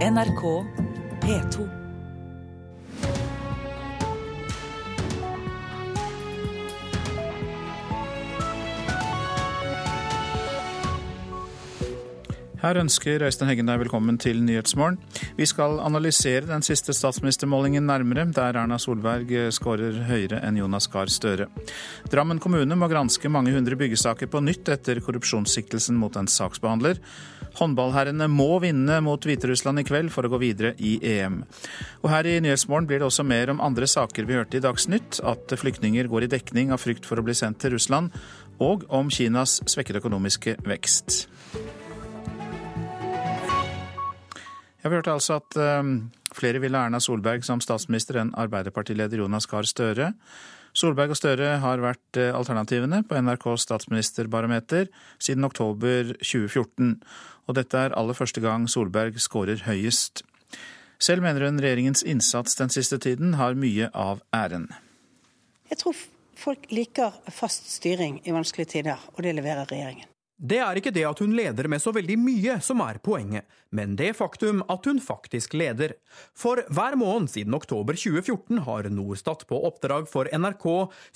NRK P2. Her ønsker Øystein Heggen deg velkommen til Nyhetsmorgen. Vi skal analysere den siste statsministermålingen nærmere, der Erna Solberg skårer høyere enn Jonas Gahr Støre. Drammen kommune må granske mange hundre byggesaker på nytt etter korrupsjonssiktelsen mot en saksbehandler. Håndballherrene må vinne mot Hviterussland i kveld for å gå videre i EM. Og her i Nyhetsmorgen blir det også mer om andre saker vi hørte i Dagsnytt, at flyktninger går i dekning av frykt for å bli sendt til Russland, og om Kinas svekkede økonomiske vekst. Vi hørte altså at um, flere ville Erna Solberg som statsminister enn Arbeiderpartileder Jonas Gahr Støre. Solberg og Støre har vært uh, alternativene på NRKs statsministerbarometer siden oktober 2014. Og dette er aller første gang Solberg skårer høyest. Selv mener hun regjeringens innsats den siste tiden har mye av æren. Jeg tror folk liker fast styring i vanskelige tider, og det leverer regjeringen. Det er ikke det at hun leder med så veldig mye som er poenget, men det faktum at hun faktisk leder. For hver måned siden oktober 2014 har Norstat på oppdrag for NRK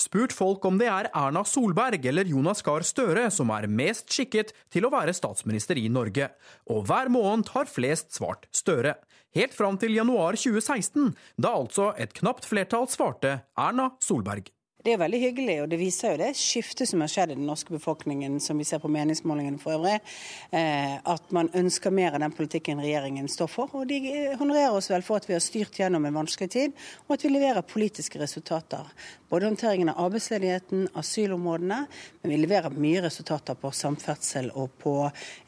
spurt folk om det er Erna Solberg eller Jonas Gahr Støre som er mest skikket til å være statsminister i Norge. Og hver måned har flest svart Støre. Helt fram til januar 2016, da altså et knapt flertall svarte Erna Solberg. Det er veldig hyggelig, og det viser jo det skiftet som har skjedd i den norske befolkningen, som vi ser på meningsmålingene for øvrig, eh, at man ønsker mer av den politikken regjeringen står for. Og de honorerer oss vel for at vi har styrt gjennom en vanskelig tid, og at vi leverer politiske resultater. Både håndteringen av arbeidsledigheten, asylområdene, men vi leverer mye resultater på samferdsel og på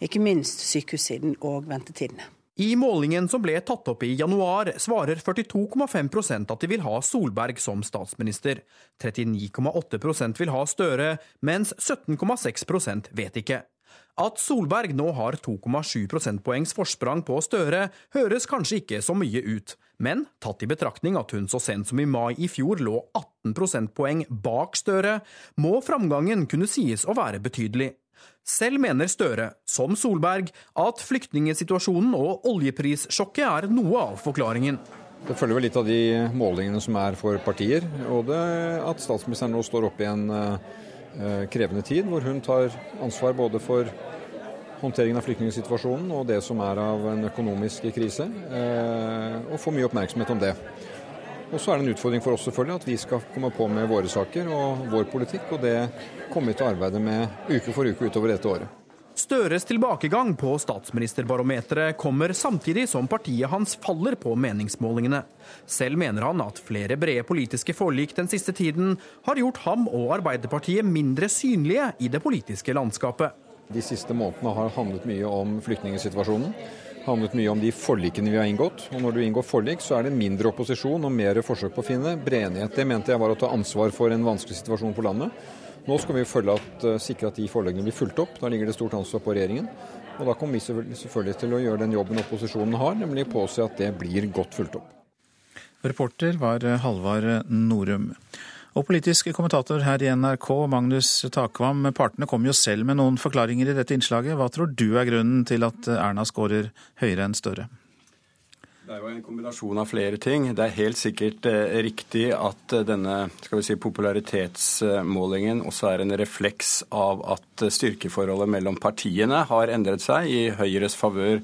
ikke minst sykehussiden og ventetidene. I målingen som ble tatt opp i januar, svarer 42,5% at de vil ha Solberg som statsminister. 39,8% vil ha Støre, mens 17,6% vet ikke. At Solberg nå har 2,7 prosentpoengs forsprang på Støre, høres kanskje ikke så mye ut, men tatt i betraktning at hun så sent som i mai i fjor lå 18 prosentpoeng bak Støre, må framgangen kunne sies å være betydelig. Selv mener Støre, som Solberg, at flyktningsituasjonen og oljeprissjokket er noe av forklaringen. Det følger vel litt av de målingene som er for partier. Og det at statsministeren nå står oppe i en uh, krevende tid, hvor hun tar ansvar både for håndteringen av flyktningsituasjonen og det som er av en økonomisk krise, uh, og får mye oppmerksomhet om det. Og så er det en utfordring for oss selvfølgelig at vi skal komme på med våre saker og vår politikk, og det kommer vi til å arbeide med uke for uke utover dette året. Støres tilbakegang på statsministerbarometeret kommer samtidig som partiet hans faller på meningsmålingene. Selv mener han at flere brede politiske forlik den siste tiden har gjort ham og Arbeiderpartiet mindre synlige i det politiske landskapet. De siste månedene har handlet mye om flyktningsituasjonen handlet mye om de forlikene vi har inngått. Og når du inngår forlik, så er det mindre opposisjon og mer forsøk på å finne bred enighet. Det mente jeg var å ta ansvar for en vanskelig situasjon på landet. Nå skal vi at, eh, sikre at de forleggene blir fulgt opp. Da ligger det stort ansvar på regjeringen. Og da kommer vi selvfølgelig til å gjøre den jobben opposisjonen har, nemlig påse at det blir godt fulgt opp. Reporter var Halvard Norum. Og politisk kommentator her i NRK, Magnus Takvam, partene kom jo selv med noen forklaringer i dette innslaget. Hva tror du er grunnen til at Erna skårer høyere enn Støre? Det er jo en kombinasjon av flere ting. Det er helt sikkert eh, riktig at eh, denne si, popularitetsmålingen også er en refleks av at styrkeforholdet mellom partiene har endret seg i Høyres favør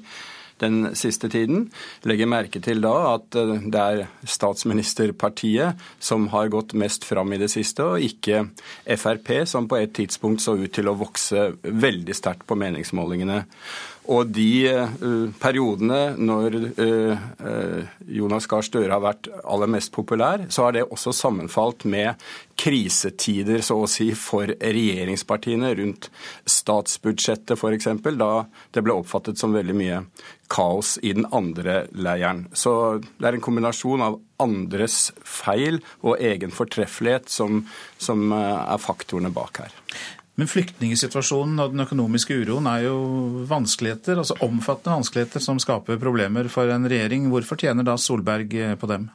den siste tiden. Legger merke til da at eh, det er statsministerpartiet som har gått mest fram i det siste, og ikke Frp, som på et tidspunkt så ut til å vokse veldig sterkt på meningsmålingene. Og de uh, periodene når uh, uh, Jonas Gahr Støre har vært aller mest populær, så har det også sammenfalt med krisetider, så å si, for regjeringspartiene rundt statsbudsjettet f.eks., da det ble oppfattet som veldig mye kaos i den andre leiren. Så det er en kombinasjon av andres feil og egen fortreffelighet som, som er faktorene bak her. Men flyktningsituasjonen og den økonomiske uroen er jo vanskeligheter, altså omfattende vanskeligheter som skaper problemer for en regjering. Hvorfor tjener da Solberg på dem?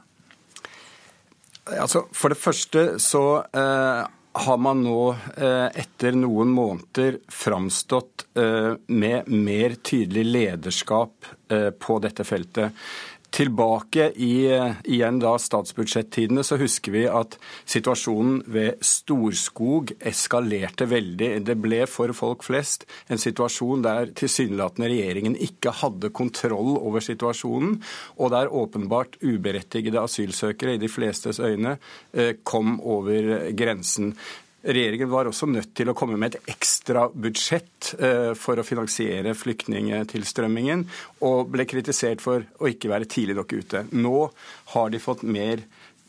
Altså, for det første så eh, har man nå etter noen måneder framstått med mer tydelig lederskap på dette feltet. Tilbake i igjen da statsbudsjettidene så husker vi at situasjonen ved Storskog eskalerte veldig. Det ble for folk flest en situasjon der tilsynelatende regjeringen ikke hadde kontroll over situasjonen, og der åpenbart uberettigede asylsøkere i de flestes øyne eh, kom over grensen. Regjeringen var også nødt til å komme med et ekstra budsjett eh, for å finansiere flyktningtilstrømmingen, og ble kritisert for å ikke være tidlig nok ute. Nå har de fått mer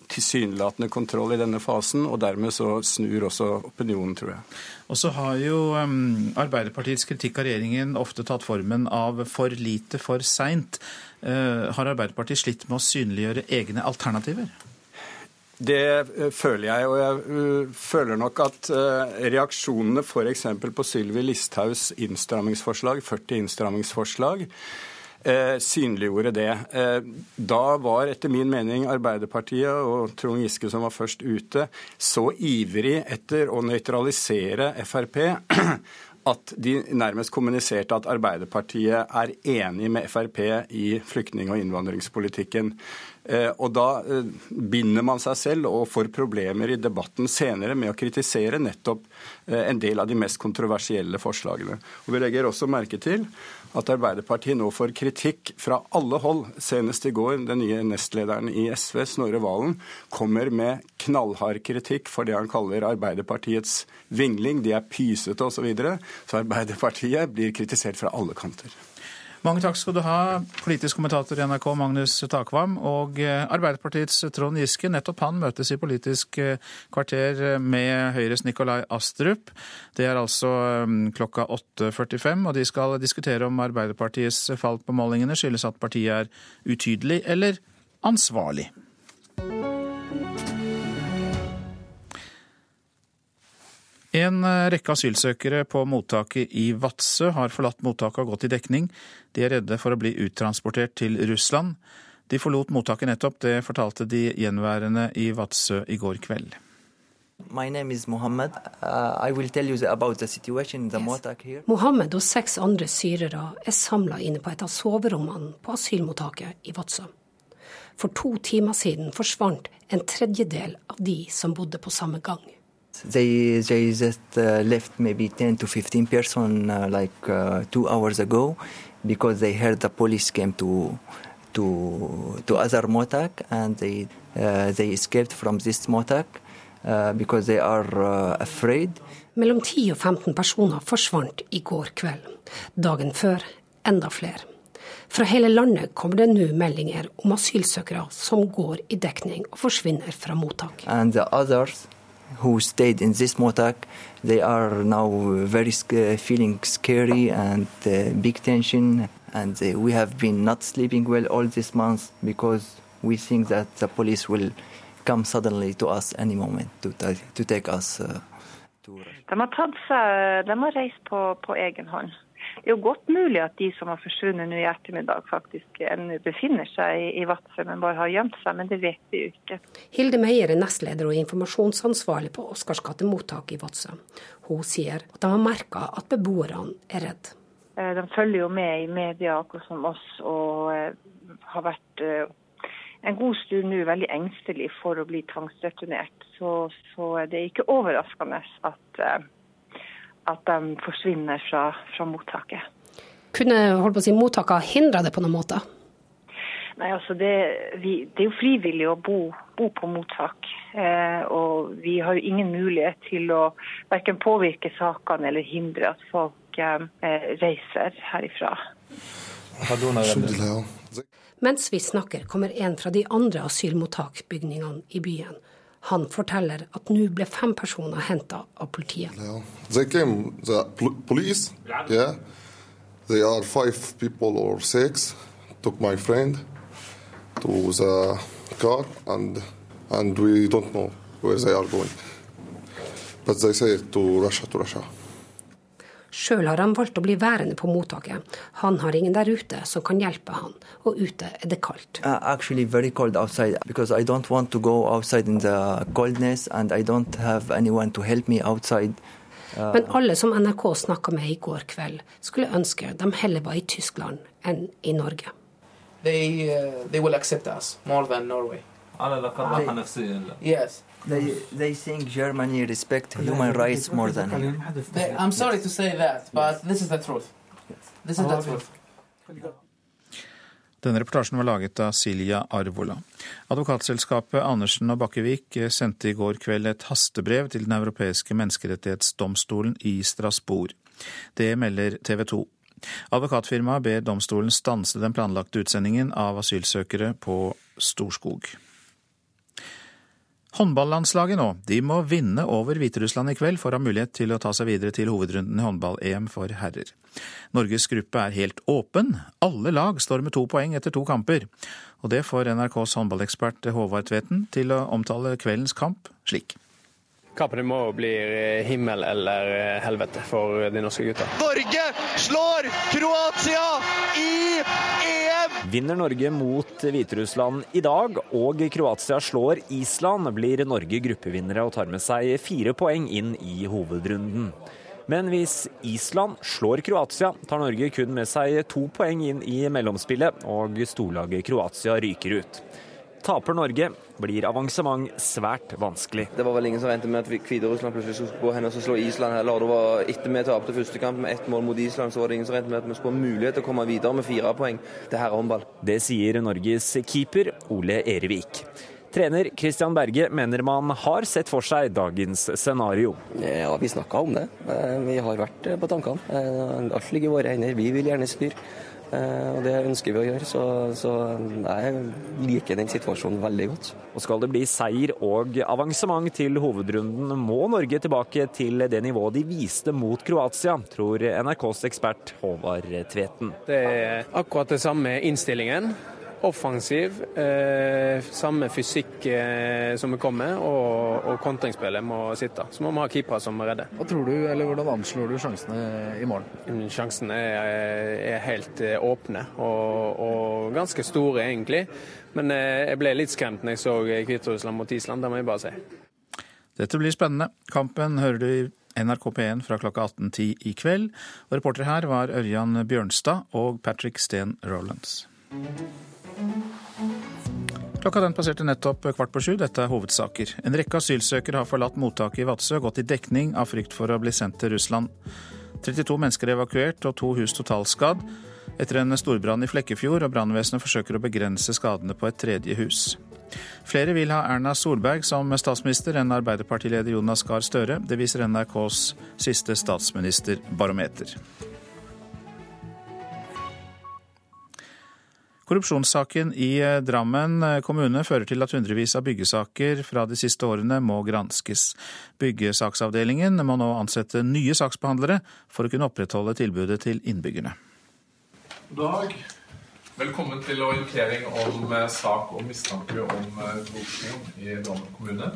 tilsynelatende kontroll i denne fasen, og dermed så snur også opinionen, tror jeg. Og så har jo um, Arbeiderpartiets kritikk av regjeringen ofte tatt formen av for lite, for seint. Uh, har Arbeiderpartiet slitt med å synliggjøre egne alternativer? Det eh, føler jeg, og jeg uh, føler nok at uh, reaksjonene f.eks. på Sylvi Listhaugs innstrammingsforslag, 40 innstrammingsforslag, synliggjorde det. Da var etter min mening Arbeiderpartiet og Trond Giske, som var først ute, så ivrig etter å nøytralisere Frp at de nærmest kommuniserte at Arbeiderpartiet er enig med Frp i flyktning- og innvandringspolitikken. Eh, og da eh, binder man seg selv og får problemer i debatten senere med å kritisere nettopp eh, en del av de mest kontroversielle forslagene. Og Vi legger også merke til at Arbeiderpartiet nå får kritikk fra alle hold. Senest i går den nye nestlederen i SV, Snorre Valen, kommer med knallhard kritikk for det han kaller Arbeiderpartiets vingling. De er pysete osv. Så, videre. så Arbeiderpartiet blir kritisert fra alle kanter. Mange takk skal du ha, politisk kommentator i NRK Magnus Takvam. Og eh, Arbeiderpartiets Trond Giske, nettopp han møtes i Politisk eh, kvarter med Høyres Nikolai Astrup. Det er altså mm, klokka 8.45, og de skal diskutere om Arbeiderpartiets fall på målingene skyldes at partiet er utydelig eller ansvarlig. En eh, rekke asylsøkere på mottaket i Vadsø har forlatt mottaket og gått i dekning. De er redde for å bli uttransportert til Russland. De forlot mottaket nettopp, det fortalte de gjenværende i Vadsø i går kveld. Mohammed. Uh, Mohammed og seks andre syrere er samla inne på et av soverommene på asylmottaket i Vadsø. For to timer siden forsvant en tredjedel av de som bodde på samme gang. They, they just uh, left maybe 10 to 15 person uh, like uh, two hours ago because they heard the police came to to to other motak and they uh, they escaped from this motak uh, because they are uh, afraid. Mellom 10 og 15 personer forsvant i går kveld. Dagen før enda flere. Fra hele landet kommer det nå meldinger om asylsøkere som går i dekning og forsvinner fra mottak. And the others who stayed in this motak, they are now very feeling scary and uh, big tension. And uh, we have been not sleeping well all this month because we think that the police will come suddenly to us any moment to, to take us. Uh, to... De har tatt seg, de har reist på, på egen hånd. Det er jo godt mulig at de som har forsvunnet nå i ettermiddag, faktisk ennå befinner seg i, Vadsø, men bare har gjemt seg. Men det vet vi jo ikke. Hilde Meyer er nestleder og informasjonsansvarlig på Oscarsgate mottak i Vadsø. Hun sier at de har merka at beboerne er redd. Eh, de følger jo med i media, akkurat som oss, og eh, har vært eh, en god stund nå veldig engstelig for å bli tvangsreturnert. Så, så det er ikke overraskende at at de forsvinner fra, fra mottaket. Kunne holdt på å si, mottaket hindra det på noen måte? Nei, altså det, vi, det, er jo frivillig å bo, bo på mottak. Eh, og vi har jo ingen mulighet til å verken påvirke sakene eller hindre at folk eh, reiser herifra. Mens vi snakker, kommer en fra de andre asylmottakbygningene i byen. Han forteller at nå ble fem personer henta av politiet. Yeah. They came, the police, yeah. They are five people or six. Took my friend to the car, and and we don't know where they are going. But they say to Russia. Sjøl har han valgt å bli værende på mottaket. Han har ingen der ute som kan hjelpe han, og ute er det kaldt. Uh, actually, very cold outside because I don't want to go outside in the coldness, and I don't have anyone to help me outside. Uh, Men alle som NRK snakka med i går kveld, skulle ønske de heller var i Tyskland enn i Norge. They, uh, they will accept us more than Norway. Yes. They, they think Germany respect human rights more than him. They, I'm sorry to say that, but this is the truth. This is the truth. Denne reportasjen var laget av Silja Arvola. Advokatselskapet Andersen og Bakkevik sendte i går kveld et hastebrev til Den europeiske menneskerettighetsdomstolen i Strasbourg. Det melder TV 2. Advokatfirmaet ber domstolen stanse den planlagte utsendingen av asylsøkere på Storskog. Håndballandslaget nå, de må vinne over Hviterussland i kveld for å ha mulighet til å ta seg videre til hovedrunden i håndball-EM for herrer. Norges gruppe er helt åpen. Alle lag står med to poeng etter to kamper. Og det får NRKs håndballekspert Håvard Tveten til å omtale kveldens kamp slik. Kampen må bli himmel eller helvete for de norske gutta. Norge slår Kroatia i EM! Vinner Norge mot Hviterussland i dag, og Kroatia slår Island, blir Norge gruppevinnere og tar med seg fire poeng inn i hovedrunden. Men hvis Island slår Kroatia, tar Norge kun med seg to poeng inn i mellomspillet, og storlaget Kroatia ryker ut. Taper Norge, blir avansement svært vanskelig. Det var vel ingen som ventet med at Hviterussland plutselig skulle gå hen og slå Island heller. Det var Etter vi tapte første kamp med ett mål mot Island, så var det ingen som ventet med at vi skulle ha mulighet til å komme videre med fire poeng til herrehåndball. Det sier Norges keeper Ole Erevik. Trener Christian Berge mener man har sett for seg dagens scenario. Ja, Vi snakka om det. Vi har vært på tankene. Alt ligger i våre hender. Vi vil gjerne styre. Og Det ønsker vi å gjøre, så, så, jeg liker den situasjonen veldig godt. Og Skal det bli seier og avansement til hovedrunden, må Norge tilbake til det nivået de viste mot Kroatia, tror NRKs ekspert Håvard Tveten. Det er akkurat det samme innstillingen. Offensiv, eh, samme fysikk eh, som vi kommer, og, og kontringsspillet må sitte. Så må vi ha keepere som redder. redde. Hva tror du, eller Hvordan anslår du sjansene i morgen? Sjansene er, er helt eh, åpne og, og, ganske store, egentlig. Men eh, jeg ble litt skremt når jeg så Hviterussland mot Island, det må jeg bare si. Dette blir spennende. Kampen hører du i NRK P1 fra klokka 18.10 i kveld. Og reporter her var Ørjan Bjørnstad og Patrick Steen Rolands. Klokka den passerte nettopp kvart på sju. Dette er hovedsaker. En rekke asylsøkere har forlatt mottaket i Vadsø gått i dekning av frykt for å bli sendt til Russland. 32 mennesker er evakuert og to hus totalskadd etter en storbrann i Flekkefjord, og brannvesenet forsøker å begrense skadene på et tredje hus. Flere vil ha Erna Solberg som statsminister enn Arbeiderpartileder Jonas Gahr Støre. Det viser NRKs siste statsministerbarometer. Korrupsjonssaken i Drammen kommune fører til at hundrevis av byggesaker fra de siste årene må granskes. Byggesaksavdelingen må nå ansette nye saksbehandlere for å kunne opprettholde tilbudet til innbyggerne. Dag. Velkommen til orientering om sak om mistanke om korrupsjon i Drammen kommune.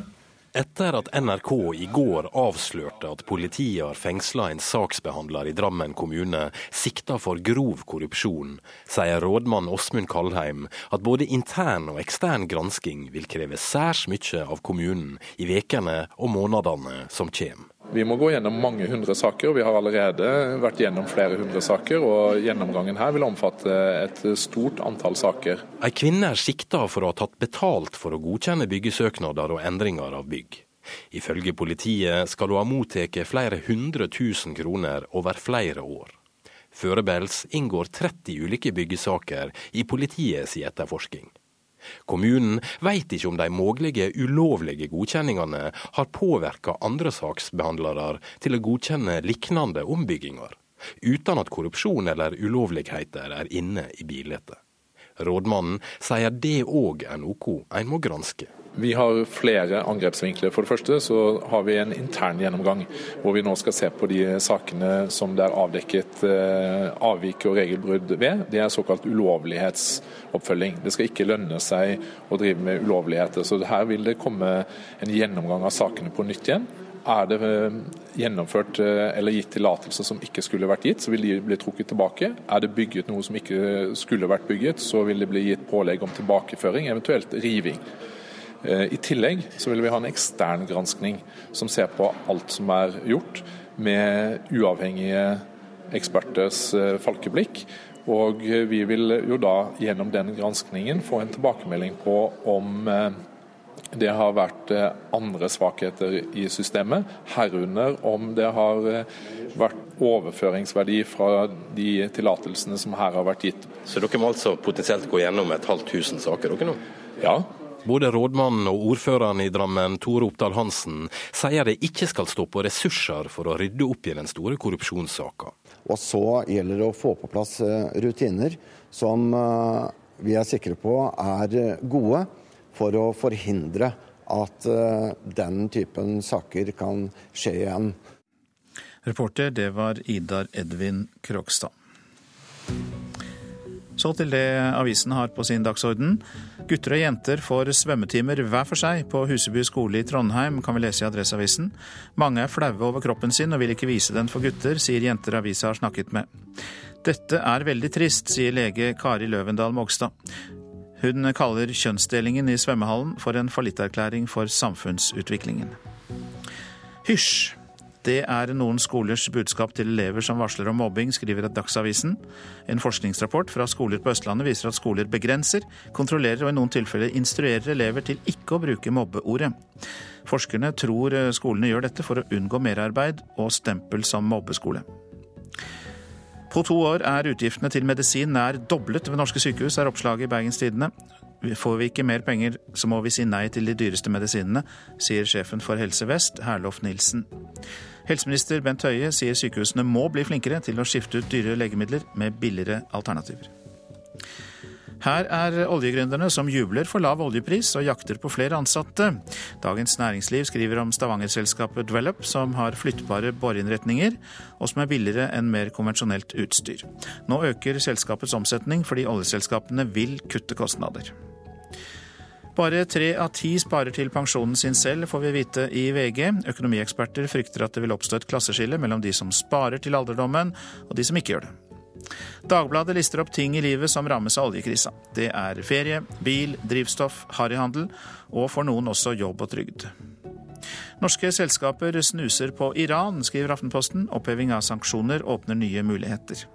Etter at NRK i går avslørte at politiet har fengsla en saksbehandler i Drammen kommune sikta for grov korrupsjon, sier rådmann Åsmund Kalheim at både intern og ekstern gransking vil kreve særs mye av kommunen i vekene og månedene som kommer. Vi må gå gjennom mange hundre saker, og vi har allerede vært gjennom flere hundre saker. og Gjennomgangen her vil omfatte et stort antall saker. Ei kvinne er sikta for å ha tatt betalt for å godkjenne byggesøknader og endringer av bygg. Ifølge politiet skal hun ha mottatt flere hundre tusen kroner over flere år. Førebels inngår 30 ulike byggesaker i politiets etterforsking. Kommunen vet ikke om de mulige ulovlige godkjenningene har påvirka andre saksbehandlere til å godkjenne lignende ombygginger, uten at korrupsjon eller ulovligheter er inne i bildet. Rådmannen sier det òg er noe en må granske. Vi har flere angrepsvinkler. For det første så har vi en intern gjennomgang, hvor vi nå skal se på de sakene som det er avdekket avvik og regelbrudd ved. Det er såkalt ulovlighetsoppfølging. Det skal ikke lønne seg å drive med ulovligheter. Så her vil det komme en gjennomgang av sakene på nytt igjen. Er det eh, gjennomført eh, eller gitt tillatelser som ikke skulle vært gitt, så vil de bli trukket tilbake. Er det bygget noe som ikke skulle vært bygget, så vil det bli gitt pålegg om tilbakeføring, eventuelt riving. Eh, I tillegg så vil vi ha en ekstern granskning som ser på alt som er gjort, med uavhengige eksperters falkeblikk. Og vi vil jo da gjennom den granskningen få en tilbakemelding på om det har vært eh, andre svakheter i systemet, herunder om det har eh, vært overføringsverdi fra de tillatelsene som her har vært gitt. Så dere må altså potensielt gå gjennom et halvt tusen saker dere nå? Ja. Både rådmannen og ordføreren i Drammen, Tore Oppdal Hansen, sier det ikke skal stå på ressurser for å rydde opp i den store korrupsjonssaka. Og så gjelder det å få på plass eh, rutiner som vi er sikre på er gode for å forhindre at eh, den typen saker kan skje igjen. Reporter, det var Idar Edvin Krogstad. Så til det avisen har på sin dagsorden. Gutter og jenter får svømmetimer hver for seg på Huseby skole i Trondheim, kan vi lese i Adresseavisen. Mange er flaue over kroppen sin og vil ikke vise den for gutter, sier jenter avisa har snakket med. Dette er veldig trist, sier lege Kari Løvendal Mogstad. Hun kaller kjønnsdelingen i svømmehallen for en fallitterklæring for samfunnsutviklingen. Hysj! Det er noen skolers budskap til elever som varsler om mobbing, skriver Dagsavisen. En forskningsrapport fra skoler på Østlandet viser at skoler begrenser, kontrollerer og i noen tilfeller instruerer elever til ikke å bruke mobbeordet. Forskerne tror skolene gjør dette for å unngå merarbeid og stempel som mobbeskole. På to år er utgiftene til medisin nær doblet ved norske sykehus, er oppslaget i Bergens Tidende. Får vi ikke mer penger, så må vi si nei til de dyreste medisinene, sier sjefen for Helse Vest, Herlof Nilsen. Helseminister Bent Høie sier sykehusene må bli flinkere til å skifte ut dyre legemidler med billigere alternativer. Her er oljegründerne som jubler for lav oljepris og jakter på flere ansatte. Dagens Næringsliv skriver om Stavanger-selskapet Dwellup, som har flyttbare boreinnretninger, og som er billigere enn mer konvensjonelt utstyr. Nå øker selskapets omsetning fordi oljeselskapene vil kutte kostnader. Bare tre av ti sparer til pensjonen sin selv, får vi vite i VG. Økonomieksperter frykter at det vil oppstå et klasseskille mellom de som sparer til alderdommen, og de som ikke gjør det. Dagbladet lister opp ting i livet som rammes av oljekrisa. Det er ferie, bil, drivstoff, harryhandel og for noen også jobb og trygd. Norske selskaper snuser på Iran, skriver Aftenposten. Oppheving av sanksjoner åpner nye muligheter.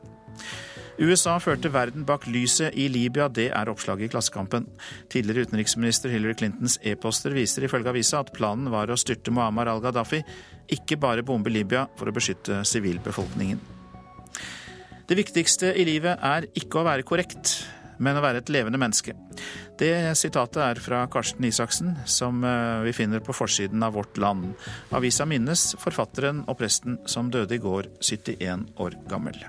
USA førte verden bak lyset i Libya, det er oppslaget i Klassekampen. Tidligere utenriksminister Hillary Clintons e-poster viser ifølge avisa at planen var å styrte Muammar al-Gaddafi, ikke bare bombe Libya for å beskytte sivilbefolkningen. Det viktigste i livet er ikke å være korrekt, men å være et levende menneske. Det sitatet er fra Karsten Isaksen, som eh, vi finner på forsiden av Vårt Land. Avisa minnes forfatteren og presten som døde i går, 71 år gammel.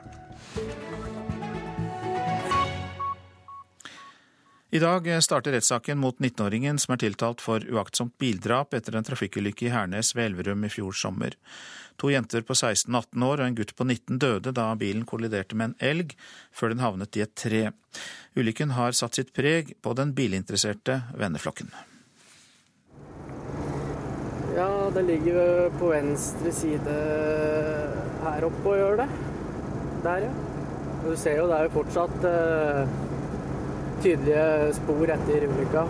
I dag starter rettssaken mot 19-åringen som er tiltalt for uaktsomt bildrap etter en trafikkulykke i Hernes ved Elverum i fjor sommer. To jenter på 16-18 år og en gutt på 19 døde da bilen kolliderte med en elg før den havnet i et tre. Ulykken har satt sitt preg på den bilinteresserte venneflokken. Ja, det ligger på venstre side her oppe og gjør det. Der, ja. Du ser jo det er jo fortsatt uh tydelige spor etter ulykka.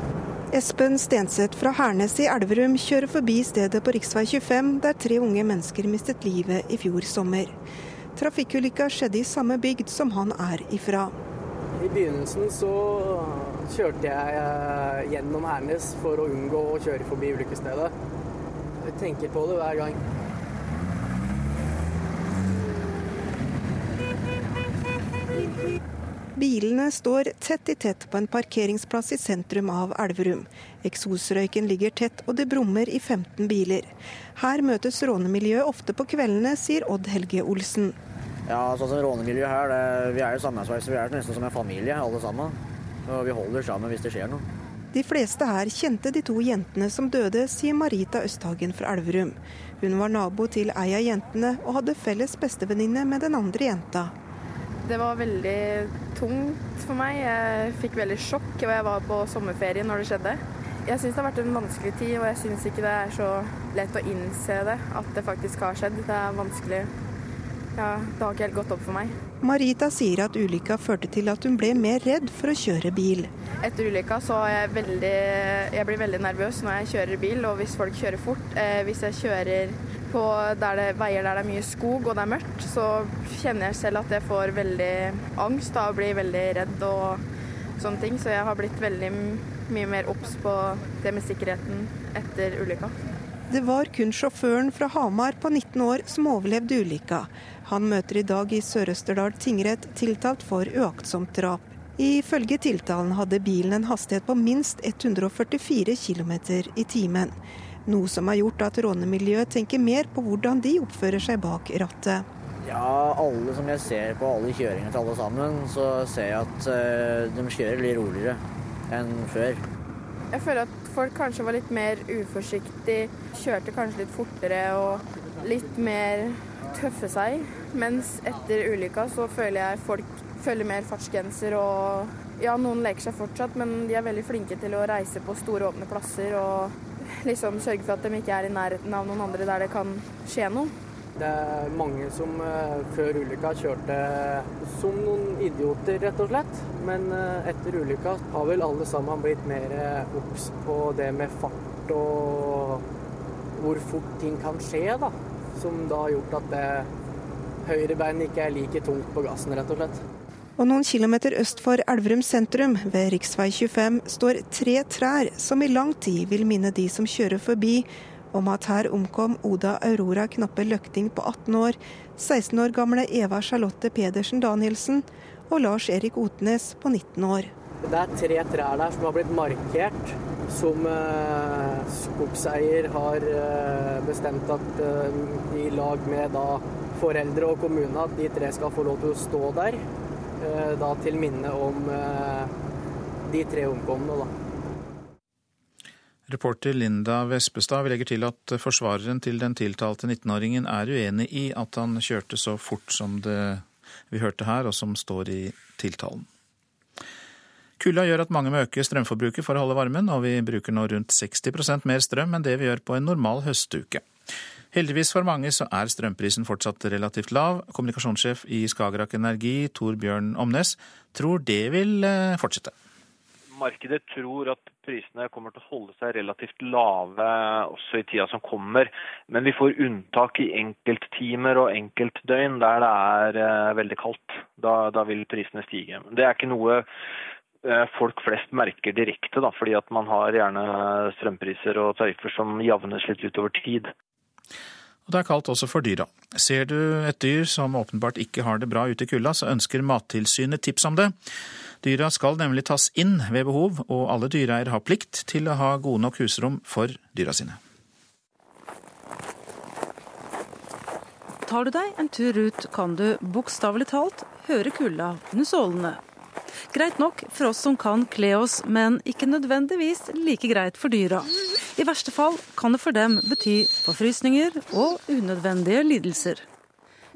Espen Stenseth fra Hernes i Elverum kjører forbi stedet på rv. 25 der tre unge mennesker mistet livet i fjor sommer. Trafikkulykka skjedde i samme bygd som han er ifra. I begynnelsen så kjørte jeg eh, gjennom Hernes for å unngå å kjøre forbi ulykkesstedet. Jeg tenker på det hver gang. Bilene står tett i tett på en parkeringsplass i sentrum av Elverum. Eksosrøyken ligger tett, og det brummer i 15 biler. Her møtes rånemiljøet ofte på kveldene, sier Odd Helge Olsen. Ja, sånn som rånemiljøet her, det, vi er jo sammensveisa. Vi er nesten som en familie, alle sammen. Og vi holder sammen hvis det skjer noe. De fleste her kjente de to jentene som døde, sier Marita Østhagen fra Elverum. Hun var nabo til ei av jentene og hadde felles bestevenninne med den andre jenta. Det var veldig tungt for meg. Jeg fikk veldig sjokk, og jeg var på sommerferie når det skjedde. Jeg syns det har vært en vanskelig tid, og jeg syns ikke det er så lett å innse det, at det faktisk har skjedd. Det er vanskelig. Ja, det har ikke helt gått opp for meg. Marita sier at ulykka førte til at hun ble mer redd for å kjøre bil. Etter ulykka så er jeg veldig Jeg blir veldig nervøs når jeg kjører bil, og hvis folk kjører fort. Eh, hvis jeg kjører på der det, veier der det er mye skog og det er mørkt, så kjenner jeg selv at jeg får veldig angst da, og blir veldig redd og sånne ting. Så jeg har blitt veldig mye mer obs på det med sikkerheten etter ulykka. Det var kun sjåføren fra Hamar på 19 år som overlevde ulykka. Han møter i dag i Sør-Østerdal tingrett tiltalt for uaktsomt drap. Ifølge tiltalen hadde bilen en hastighet på minst 144 km i timen. Noe som har gjort at rånemiljøet tenker mer på hvordan de oppfører seg bak rattet. Ja, alle som jeg ser på alle kjøringene til alle sammen, så ser jeg at uh, de kjører litt roligere enn før. Jeg føler at folk kanskje var litt mer uforsiktige, kjørte kanskje litt fortere og litt mer tøffe seg. Mens etter ulykka så føler jeg folk følger mer fartsgrenser og Ja, noen leker seg fortsatt, men de er veldig flinke til å reise på store, åpne plasser og liksom sørge for at de ikke er i nærheten av noen andre der det kan skje noe. Det er mange som uh, før ulykka kjørte som noen idioter, rett og slett. Men uh, etter ulykka har vel alle sammen blitt mer uh, obs på det med fart og hvor fort ting kan skje, da. Som da har gjort at det høyrebeinet ikke er like tungt på gassen, rett og slett. Og noen kilometer øst for Elverum sentrum, ved rv. 25, står tre trær som i lang tid vil minne de som kjører forbi, om at her omkom Oda Aurora Knappe Løkting på 18 år, 16 år gamle Eva Charlotte Pedersen Danielsen og Lars Erik Otnes på 19 år. Det er tre trær der som har blitt markert, som eh, skogseier har eh, bestemt at eh, i lag med da foreldre og kommune at de tre skal få lov til å stå der. Eh, da til minne om de tre omkomne, da. Reporter Linda Vespestad, vi legger til at forsvareren til den tiltalte 19-åringen er uenig i at han kjørte så fort som det vi hørte her, og som står i tiltalen. Kulda gjør at mange må øke strømforbruket for å holde varmen, og vi bruker nå rundt 60% mer strøm enn det vi gjør på en normal høstuke. Heldigvis for mange så er strømprisen fortsatt relativt lav. Kommunikasjonssjef i Skagerrak Energi, Tor Bjørn Omnes, tror det vil eh, fortsette. Markedet tror at prisene kommer til å holde seg relativt lave også i tida som kommer. Men vi får unntak i enkelttimer og enkeltdøgn der det er eh, veldig kaldt. Da, da vil prisene stige. Det er ikke noe eh, folk flest merker direkte, da, fordi at man har gjerne strømpriser og tariffer som javnes litt utover tid. Og det er kaldt også for dyra. Ser du et dyr som åpenbart ikke har det bra ute i kulda, så ønsker Mattilsynet tips om det. Dyra skal nemlig tas inn ved behov, og alle dyreeier har plikt til å ha gode nok husrom for dyra sine. Tar du deg en tur ut, kan du bokstavelig talt høre kulda under sålene. Greit nok for oss som kan kle oss, men ikke nødvendigvis like greit for dyra. I verste fall kan det for dem bety forfrysninger og unødvendige lidelser.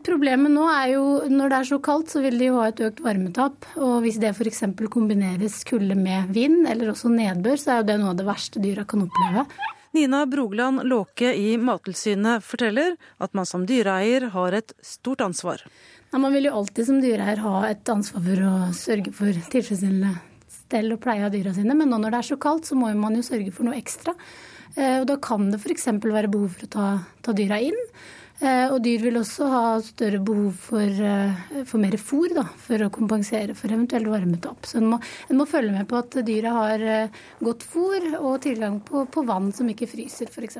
Problemet nå er jo når det er så kaldt, så vil de jo ha et økt varmetap. Og hvis det f.eks. kombineres kulde med vind, eller også nedbør, så er jo det noe av det verste dyra kan oppleve. Nina Brogland Låke i Mattilsynet forteller at man som dyreeier har et stort ansvar. Ja, man vil jo alltid som dyreeier ha et ansvar for å sørge for tilfredsstillende stell og pleie av dyra sine, men nå når det er så kaldt, så må man jo sørge for noe ekstra. Eh, og da kan det f.eks. være behov for å ta, ta dyra inn. Eh, og dyr vil også ha større behov for, eh, for mer fôr da, for å kompensere for eventuelt varmetap. Så en må, en må følge med på at dyra har godt fôr og tilgang på, på vann som ikke fryser, f.eks.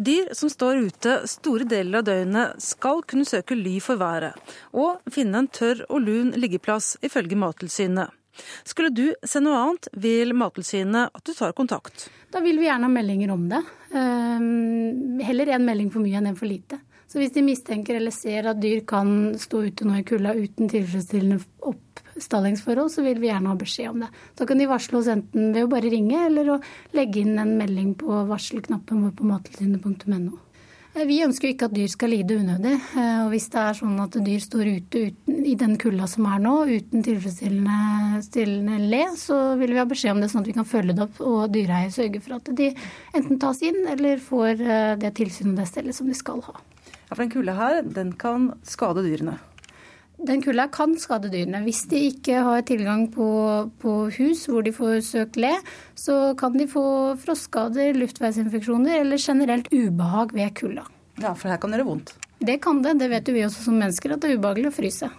Dyr som står ute store deler av døgnet skal kunne søke ly for været, og finne en tørr og lun liggeplass, ifølge Mattilsynet. Skulle du se noe annet, vil Mattilsynet at du tar kontakt. Da vil vi gjerne ha meldinger om det. Ehm, heller en melding for mye enn en for lite. Så hvis de mistenker eller ser at dyr kan stå ute nå i kulda uten tilfredsstillende oppstallingsforhold, så vil vi gjerne ha beskjed om det. Da kan de varsle oss enten ved å bare ringe, eller å legge inn en melding på varselknappen vår på mattilsynet.no. Eh, vi ønsker ikke at dyr skal lide unødig. Eh, og hvis det er sånn at dyr står ute uten, i den kulda som er nå, uten tilfredsstillende le, så vil vi ha beskjed om det, sånn at vi kan følge det opp og dyreeier sørge for at de enten tas inn eller får det tilsynet og det stellet som de skal ha. Ja, for den kulda her, den kan skade dyrene? Den kulda kan skade dyrene. Hvis de ikke har tilgang på, på, hus hvor de får søkt le, så kan de få frostskader, luftveisinfeksjoner eller generelt ubehag ved kulda. Ja, for her kan det gjøre vondt? Det kan det. Det vet jo vi også som mennesker, at det er ubehagelig å fryse.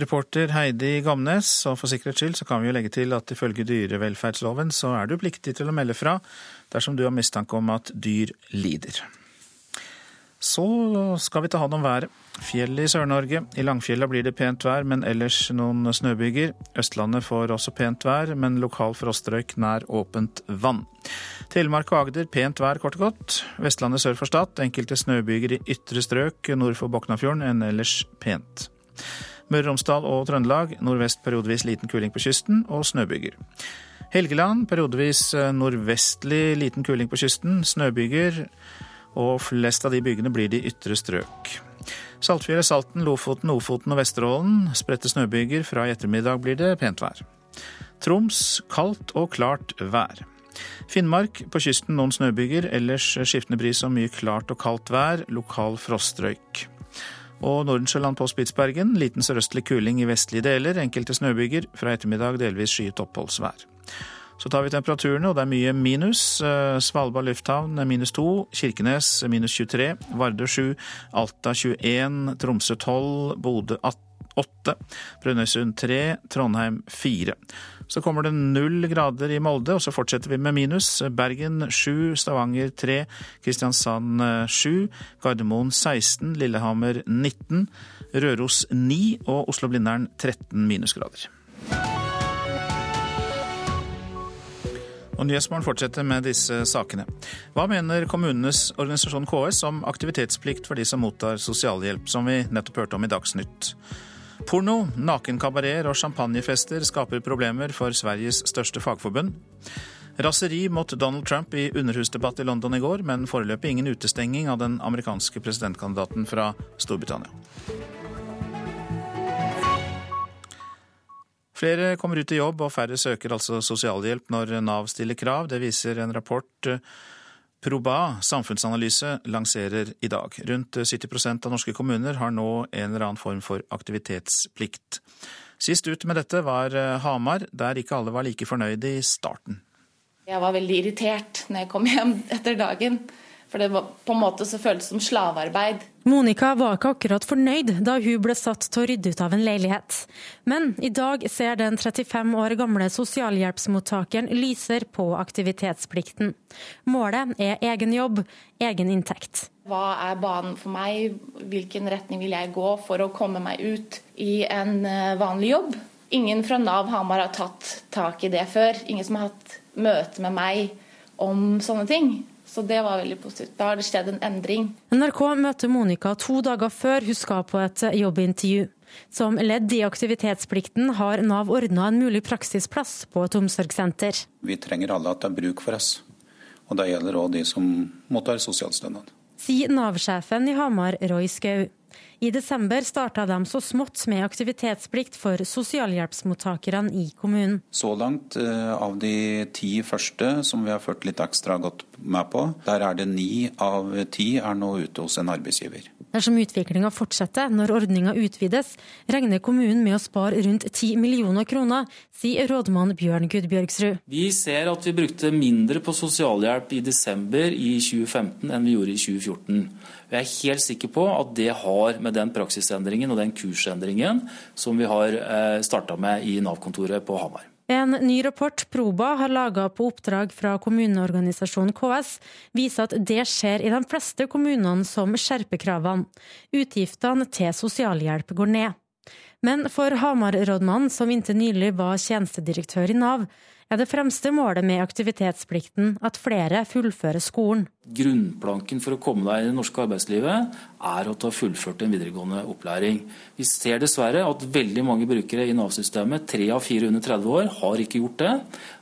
Reporter Heidi Gamnes, og for sikkerhets skyld så kan vi jo legge til at ifølge dyrevelferdsloven så er du pliktig til å melde fra dersom du har mistanke om at dyr lider. Så skal vi ta hånd om været. Fjellet i Sør-Norge. I Langfjella blir det pent vær, men ellers noen snøbyger. Østlandet får også pent vær, men lokal frostrøyk nær åpent vann. Telemark og Agder pent vær, kort og godt. Vestlandet sør for Stad enkelte snøbyger i ytre strøk nord for Boknafjorden, enn ellers pent. Møre og Romsdal og Trøndelag nordvest periodevis liten kuling på kysten og snøbyger. Helgeland periodevis nordvestlig liten kuling på kysten, snøbyger og flest av de bygene blir de ytre strøk. Saltfjellet, Salten, Lofoten, Ofoten og Vesterålen spredte snøbyger. Fra i ettermiddag blir det pent vær. Troms kaldt og klart vær. Finnmark på kysten noen snøbyger, ellers skiftende bris og mye klart og kaldt vær, lokal frostrøyk. Og Nordensjøland på Spitsbergen liten sørøstlig kuling i vestlige deler, enkelte snøbyger. Fra ettermiddag delvis skyet oppholdsvær. Så tar vi temperaturene, og det er mye minus. Eh, Svalbard lufthavn minus 2, Kirkenes minus 23, Vardø 7, Alta 21, Tromsø 12, Bodø 8, Brønnøysund 3, Trondheim 4. Så kommer det null grader i Molde, og så fortsetter vi med minus. Bergen 7, Stavanger 3, Kristiansand 7, Gardermoen 16, Lillehammer 19, Røros 9 og Oslo-Blindern 13 minusgrader. Og Nyhetsmorgen fortsetter med disse sakene. Hva mener kommunenes organisasjon KS om aktivitetsplikt for de som mottar sosialhjelp, som vi nettopp hørte om i Dagsnytt? Porno, nakenkabareter og champagnefester skaper problemer for Sveriges største fagforbund. Raseri mot Donald Trump i underhusdebatt i London i går, men foreløpig ingen utestenging av den amerikanske presidentkandidaten fra Storbritannia. Flere kommer ut i jobb, og færre søker altså sosialhjelp når Nav stiller krav. Det viser en rapport eh, Proba samfunnsanalyse lanserer i dag. Rundt 70% av norske kommuner har nå en eller annen form for aktivitetsplikt. Sist ut med dette var eh, Hamar, der ikke alle var like fornøyde i starten. Jeg var veldig irritert når jeg kom hjem etter dagen. For det var på en måte så føltes som slavearbeid. Monica var ikke akkurat fornøyd da hun ble satt til å rydde ut av en leilighet. Men i dag ser den 35 år gamle sosialhjelpsmottakeren lyser på aktivitetsplikten. Målet er egen jobb, egen inntekt. Hva er banen for meg, hvilken retning vil jeg gå for å komme meg ut i en eh, vanlig jobb? Ingen fra Nav Hamar har tatt tak i det før. Ingen som har hatt møte med meg om sånne ting. Så det var veldig positivt. Da har det skjedd en endring. NRK møter Monica to dager før hun skal på et jobbintervju. Som ledd i aktivitetsplikten har Nav ordna en mulig praksisplass på et omsorgssenter. Vi trenger alle at det er bruk for oss. Og det gjelder òg de som mottar sosialstønad. Sier Nav-sjefen i Hamar, Roy Skau. I desember starta de så smått med aktivitetsplikt for sosialhjelpsmottakerne i kommunen. Så langt eh, av de ti første som vi har ført litt ekstra godt med på, der er det ni av ti er nå ute hos en arbeidsgiver. Dersom utviklinga fortsetter når ordninga utvides, regner kommunen med å spare rundt 10 millioner kroner, sier rådmann Bjørn Gudbjørgsrud. Vi ser at vi brukte mindre på sosialhjelp i desember i 2015 enn vi gjorde i 2014. Jeg er helt sikker på at det har med den praksisendringen og den kursendringen som vi har eh, starta med i Nav-kontoret på Hamar. En ny rapport Proba har laga på oppdrag fra kommuneorganisasjonen KS, viser at det skjer i de fleste kommunene som skjerper kravene. Utgiftene til sosialhjelp går ned. Men for Hamar-rådmannen, som inntil nylig var tjenestedirektør i Nav, er det fremste målet med aktivitetsplikten at flere fullfører skolen. Grunnplanken for å komme deg i det norske arbeidslivet er at du har fullført en videregående opplæring. Vi ser dessverre at veldig mange brukere i Nav-systemet, tre av fire under 30 år, har ikke gjort det.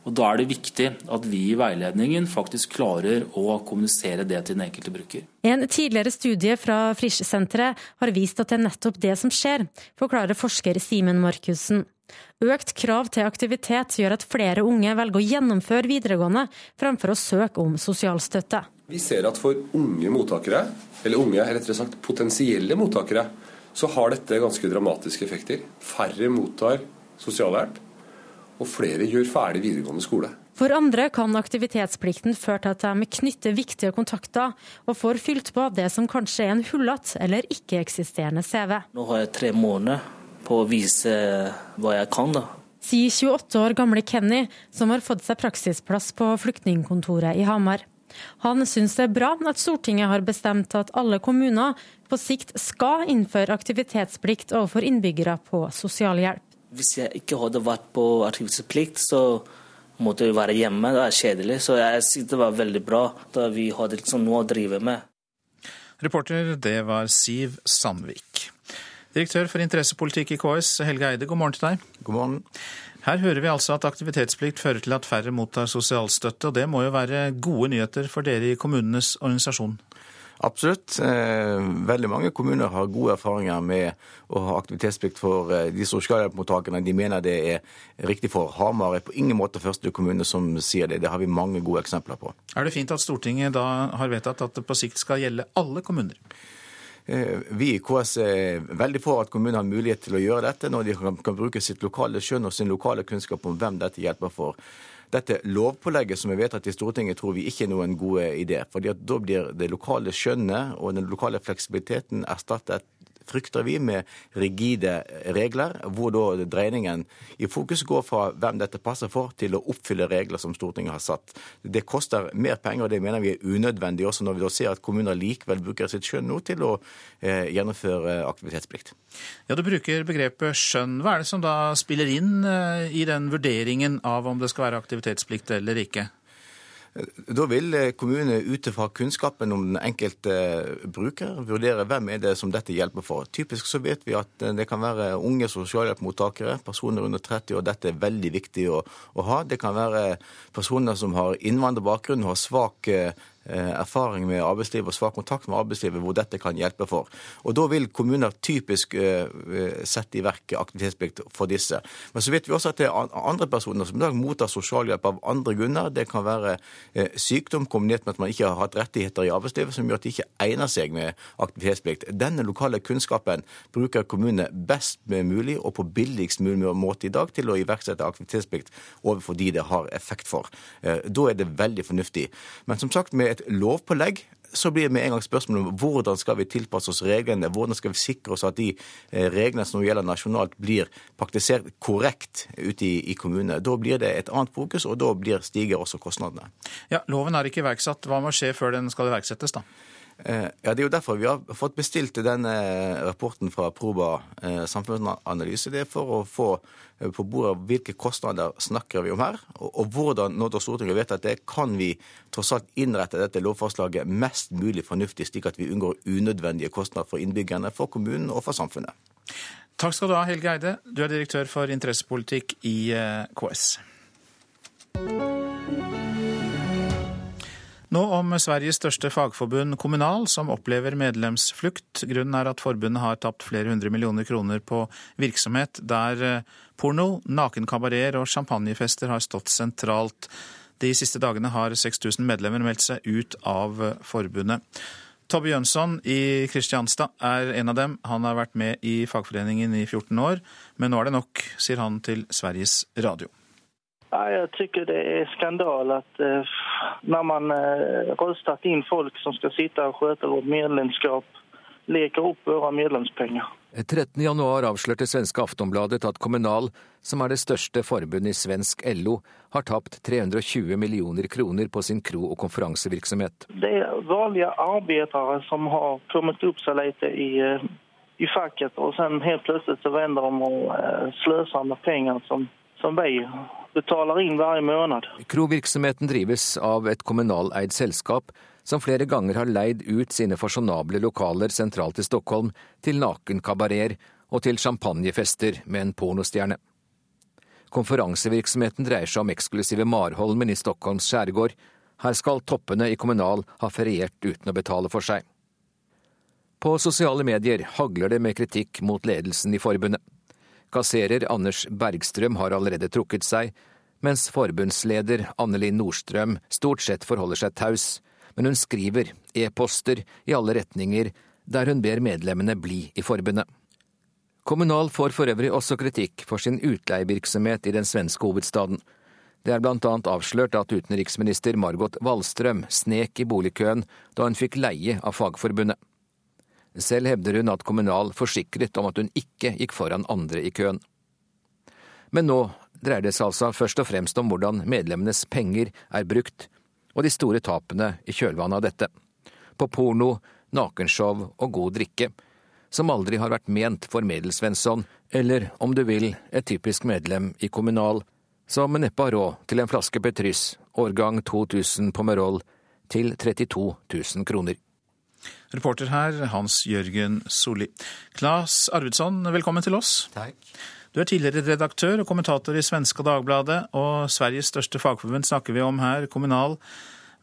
Og Da er det viktig at vi i veiledningen faktisk klarer å kommunisere det til den enkelte bruker. En tidligere studie fra Frisch-senteret har vist at det er nettopp det som skjer, forklarer forsker Simen Markussen. Økt krav til aktivitet gjør at flere unge velger å gjennomføre videregående, fremfor å søke om sosialstøtte. Vi ser at for unge mottakere, eller unge rettere sagt potensielle mottakere, så har dette ganske dramatiske effekter. Færre mottar sosialhjelp, og flere gjør ferdig videregående skole. For andre kan aktivitetsplikten føre til at de knytter viktige kontakter, og får fylt på det som kanskje er en hullete eller ikke-eksisterende CV. Nå har jeg tre måneder på å vise hva jeg kan. da. Sier 28 år gamle Kenny, som har fått seg praksisplass på flyktningkontoret i Hamar. Han syns det er bra at Stortinget har bestemt at alle kommuner på sikt skal innføre aktivitetsplikt overfor innbyggere på sosialhjelp. Hvis jeg ikke hadde vært på aktivitetsplikt, så måtte jeg være hjemme. Det er kjedelig. Så jeg synes det var veldig bra da vi hadde liksom noe å drive med. Reporter, det var Siv Sandvik. Direktør for interessepolitikk i KS, Helge Eide, god morgen til deg. God morgen. Her hører vi altså at aktivitetsplikt fører til at færre mottar sosialstøtte, og det må jo være gode nyheter for dere i kommunenes organisasjon? Absolutt. Eh, veldig mange kommuner har gode erfaringer med å ha aktivitetsplikt for eh, de sosialhjelpsmottakerne de mener det er riktig for. Hamar er på ingen måte første kommune som sier det. Det har vi mange gode eksempler på. Er det fint at Stortinget da har vedtatt at det på sikt skal gjelde alle kommuner? Eh, vi i KS er veldig for at kommunene har mulighet til å gjøre dette, når de kan, bruke sitt lokale skjønn og sin lokale kunnskap om hvem dette hjelper for. Dette lovpålegget som er vedtatt i Stortinget, tror vi ikke er noen god idé. fordi at Da blir det lokale skjønnet og den lokale fleksibiliteten erstattet frykter vi, med rigide regler, hvor da dreiningen i fokus går fra hvem dette passer for, til å oppfylle regler som Stortinget har satt. Det koster mer penger, og det mener vi er unødvendig, også når vi da ser at kommuner likevel bruker sitt skjønn nå til å eh, gjennomføre aktivitetsplikt. Ja, Du bruker begrepet skjønn. Hva er det som da spiller inn eh, i den vurderingen av om det skal være aktivitetsplikt eller ikke? Da vil eh, kommunene ut fra kunnskapen om den enkelte eh, bruker vurdere hvem er det som dette hjelper for. Typisk så vet vi at eh, det kan være unge sosialhjelpmottakere, personer under 30 år. Dette er veldig viktig å, å ha. Det kan være personer som har innvandrerbakgrunn, har svak erfaring med arbeidslivet og svak kontakt med arbeidslivet hvor dette kan hjelpe for. Og Da vil kommuner typisk eh, eh, sette i verk aktivitetsplikt for disse. Men så vet vi også at det er andre personer som i dag mottar sosialhjelp av andre grunner. Det kan være sykdom kombinert med at man ikke har hatt rettigheter i arbeidslivet som gjør at de ikke egner seg med aktivitetsplikt. Denne lokale kunnskapen bruker kommunene best mulig og på billigst mulig måte i dag til å iverksette aktivitetsplikt overfor de det har effekt for. Da er det veldig fornuftig. Men som sagt, med et et lovpålegg, så blir det med en gang spørsmålet om hvordan skal vi tilpasse oss reglene, hvordan skal vi sikre oss at de eh, reglene som gjelder nasjonalt, blir praktisert korrekt ute i, i kommunene. Da blir det et annet fokus, og da stiger også kostnadene. Ja, Loven er ikke iverksatt. Hva må skje før den skal iverksettes, da? Eh, ja, Det er jo derfor vi har fått bestilt denne rapporten fra Proba eh, samfunnsanalyse. Det er for å få eh, på bordet hvilke kostnader snakker vi om her, og, hvordan når da Stortinget vet at det, kan vi tross alt innrette dette lovforslaget mest mulig fornuftig, slik at vi unngår unødvendige kostnader for innbyggerne, for kommunen og for samfunnet. Takk skal du ha, Helge Eide. Du er direktør for interessepolitikk i KS. Nå om Sveriges største fagforbund, Kommunal, som opplever medlemsflukt. Grunnen er at forbundet har tapt flere hundre millioner kroner på virksomhet der eh, porno, nakenkabareter og champagnefester har stått sentralt. De siste dagene har 6000 medlemmer meldt seg ut av forbundet. Tobbe Jønsson i Kristianstad er en av dem. Han har vært med i fagforeningen i 14 år, men nå er det nok, sier han til Sveriges Radio. Ja, jeg tycker det er skandal at uh, når man uh, röstat inn folk som skal sitte og skjøte vårt medlemskap leker opp våre medlemspenger. 13. januar avslørte svenske Aftonbladet at Kommunal, som er det største forbundet i svensk LO, har tapt 320 millioner kroner på sin kro- og konferansevirksomhet. Det er vanlige arbeidere som har kommet opp seg litt i, eh, i facket, og så helt plutselig så vender de og sløser med penger som, som vi betaler inn hver måned. Krovirksomheten drives av et kommunaleid selskap som flere ganger har leid ut sine fasjonable lokaler sentralt i Stockholm til nakenkabareter og til champagnefester med en pornostjerne. Konferansevirksomheten dreier seg om eksklusive Marholmen i Stockholms skjærgård. Her skal toppene i Kommunal ha feriert uten å betale for seg. På sosiale medier hagler det med kritikk mot ledelsen i forbundet. Kasserer Anders Bergstrøm har allerede trukket seg, mens forbundsleder Anneli Nordstrøm stort sett forholder seg taus, men hun skriver e-poster i alle retninger der hun ber medlemmene bli i forbundet. Kommunal får for øvrig også kritikk for sin utleievirksomhet i den svenske hovedstaden. Det er blant annet avslørt at utenriksminister Margot Wallstrøm snek i boligkøen da hun fikk leie av Fagforbundet. Selv hevder hun at Kommunal forsikret om at hun ikke gikk foran andre i køen. Men nå dreier det seg altså først og fremst om hvordan medlemmenes penger er brukt, og de store tapene i kjølvannet av dette. På porno, nakenshow og god drikke, som aldri har vært ment for Medelsvensson, eller om du vil, et typisk medlem i Kommunal, som neppe har råd til en flaske Petrus, årgang 2000 Pomerol, til 32 000 kroner. Reporter her Hans Jørgen Solli. Claes Arvidsson, velkommen til oss. Takk. Du er tidligere redaktør og kommentator i Svenska Dagbladet, og Sveriges største fagforbund snakker vi om her, Kommunal,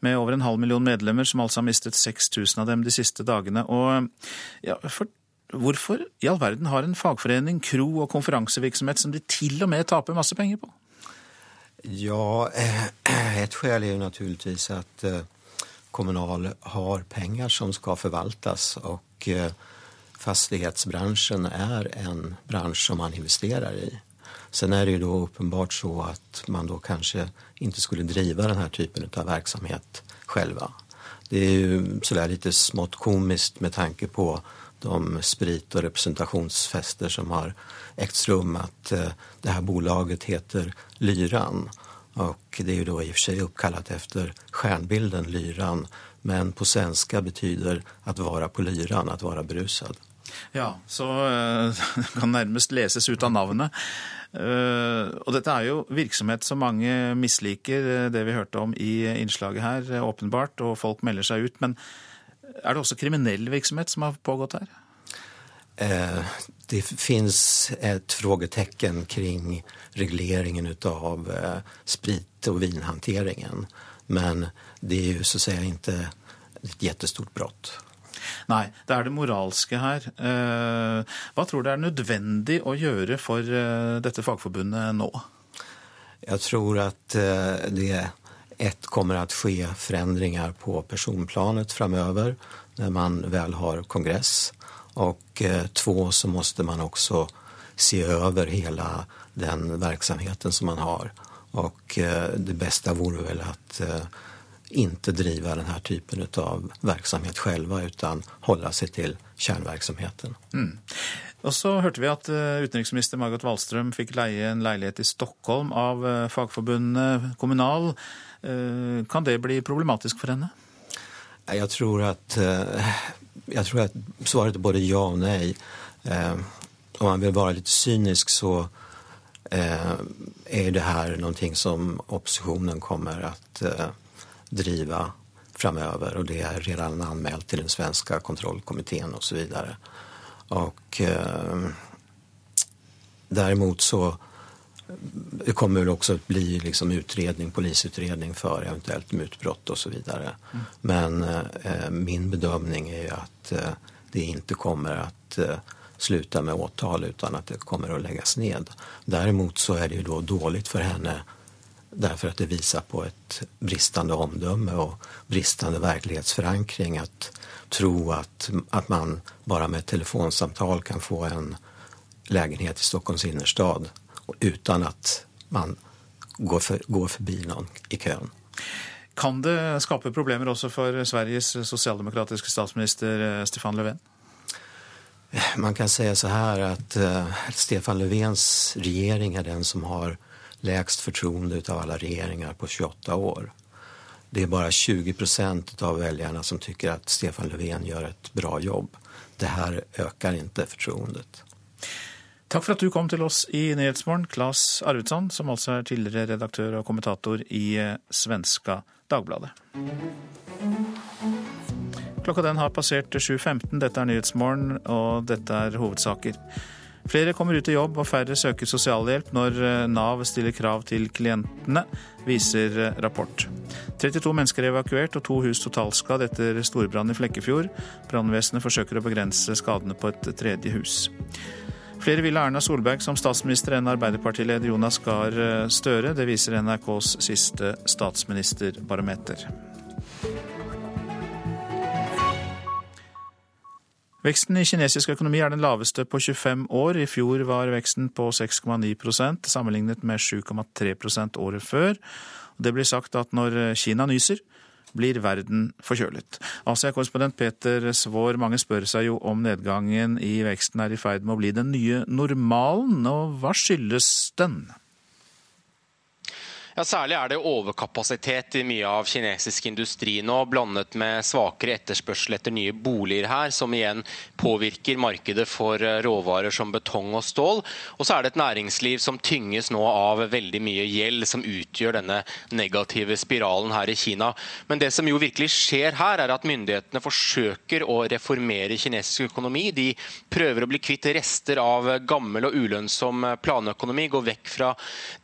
med over en halv million medlemmer, som altså har mistet 6000 av dem de siste dagene. Og ja, for, hvorfor i all verden har en fagforening kro- og konferansevirksomhet som de til og med taper masse penger på? Ja, et skäl er jo naturligvis at eh, Kommunal har penger som skal forvaltes, og eh, fastighetsbransjen er en bransje som man investerer i. Sen er det jo då uppenbart så at man då kanskje ikke skulle drive denne typen av verksamhet själva. Det er jo lite smått komiskt med tanke på de sprit- og representationsfester som har ägts rum att eh, det her bolaget heter Lyran. Och det er jo då i og for seg oppkallet efter stjärnbilden Lyran. Men på svenska betyder att vara på lyran, att vara berusad. Ja, så uh, kan nærmest leses ut av navnet. Uh, og dette er jo virksomhet som mange misliker, det vi hørte om i innslaget her, åpenbart, og folk melder seg ut. Men er det også kriminell virksomhet som har pågått her? Uh, det finns et frågetecken kring regleringen av sprit- og vinhanteringen. Men det er jo så å si ikke et jättestort brott. Nei, det er det moralske her. Hva tror du er nødvendig å gjøre for dette fagforbundet nå? Jeg tror at det ett kommer å skje forandringer på personplanet framover når man vel har kongress. Och två så måste man också se över hela den verksamheten som man har. Och det bästa vore väl att inte driva den här typen av verksamhet själva utan hålla sig till kärnverksamheten. Mm. Og så hørte vi at utenriksminister Margot Wallstrøm fikk leie en leilighet i Stockholm av fagforbundet Kommunal. Kan det bli problematisk for henne? Jeg tror at, jeg tror at svaret er både ja og nei. Om man vil være litt cynisk så er det her noe som opposisjonen kommer at driva framöver och det är redan anmält till den svenska kontrollkommittén och så vidare. Och eh, däremot så det kommer väl också att bli liksom utredning, polisutredning för eventuellt mutbrott och så vidare. Mm. Men eh, min bedömning är jo att eh, det inte kommer att eh, sluta med åtal utan att det kommer att läggas ned. Däremot så är det ju då dåligt för henne därför att det visar på ett bristande omdöme och bristande verklighetsförankring att tro att, att man bara med ett telefonsamtal kan få en lägenhet i Stockholms innerstad utan at man går, for, går forbi noen i køen. Kan det skape problemer også for Sveriges sosialdemokratiske statsminister Stefan Löfven? Man kan si så her at uh, Stefan Löfvens regjering er den som har lägst förtroende av alle regjeringer på 28 år. Det er bare 20 procent av velgerne som tycker at Stefan Löfven gjør et bra jobb. Det här ökar inte förtroendet. Takk for at du kom til oss i Nyhetsmorgen, Claes Arvidsson, som altså er tidligere redaktør og kommentator i eh, Svenska Dagbladet. Klokka den har passert 7.15. Dette er Nyhetsmorgen, og dette er hovedsaker. Flere kommer ut i jobb, og færre søker sosialhjelp når eh, Nav stiller krav til klientene, viser eh, rapport. 32 mennesker er evakuert og to hus totalskadd etter storbrann i Flekkefjord. Brannvesenet forsøker å begrense skadene på et tredje hus. Flere vil ha Erna Solberg som statsminister enn Arbeiderpartileder Jonas Gahr eh, Støre. Det viser NRKs siste statsministerbarometer. Veksten i kinesisk økonomi er den laveste på 25 år. I fjor var veksten på 6,9% sammenlignet med 7,3% året før. Det blir sagt at når Kina nyser, blir verden forkjølet. Asia-korrespondent Peter Svaar, mange spør seg jo om nedgangen i veksten er i ferd med å bli den nye normalen, og hva skyldes den? Ja, Særlig er det overkapasitet i mye av kinesisk industri nå, blandet med svakere etterspørsel etter nye boliger her, som igjen påvirker markedet for eh, råvarer som betong og stål. Og så er det et næringsliv som tynges nå av veldig mye gjeld, som utgjør denne negative spiralen her i Kina. Men det som jo virkelig skjer her, er at myndighetene forsøker å reformere kinesisk økonomi. De prøver å bli kvitt rester av gammel og ulønnsom planøkonomi, gå vekk fra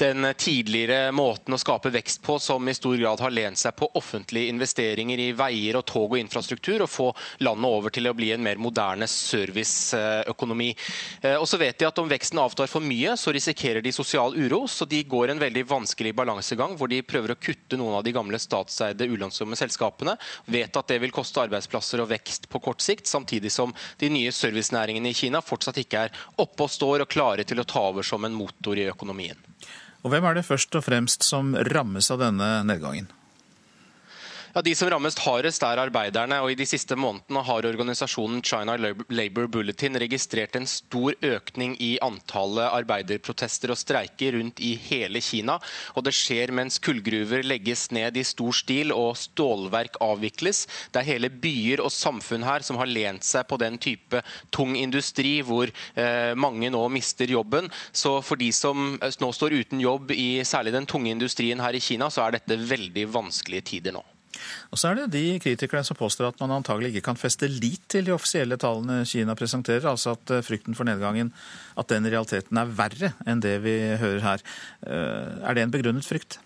den tidligere måten måten å skape vekst på som i stor grad har lent seg på offentlige investeringer i veier og tog og infrastruktur, og få landet over til å bli en mer moderne serviceøkonomi. Eh, og så vet de at om veksten avtar for mye, så risikerer de sosial uro. Så de går en veldig vanskelig balansegang hvor de prøver å kutte noen av de gamle statseide ulønnsomme selskapene. Vet at det vil koste arbeidsplasser og vekst på kort sikt, samtidig som de nye servicenæringene i Kina fortsatt ikke er oppe og står og klare til å ta over som en motor i økonomien. Og hvem er det først og fremst som rammes av denne nedgangen? Ja, De som rammes hardest, er arbeiderne. og I de siste månedene har organisasjonen China Labour Bulletin registrert en stor økning i antallet arbeiderprotester og streiker rundt i hele Kina. Og Det skjer mens kullgruver legges ned i stor stil og stålverk avvikles. Det er hele byer og samfunn her som har lent seg på den type tung industri hvor eh, mange nå mister jobben. Så for de som eh, nå står uten jobb i særlig den tunge industrien her i Kina, så er dette veldig vanskelige tider nå. Og så er det de kritikerne som påstår at man antagelig ikke kan feste lit til de offisielle tallene Kina presenterer, altså at eh, frykten for nedgangen at den realiteten er verre enn det vi hører her. Eh, er det en begrunnet frykt?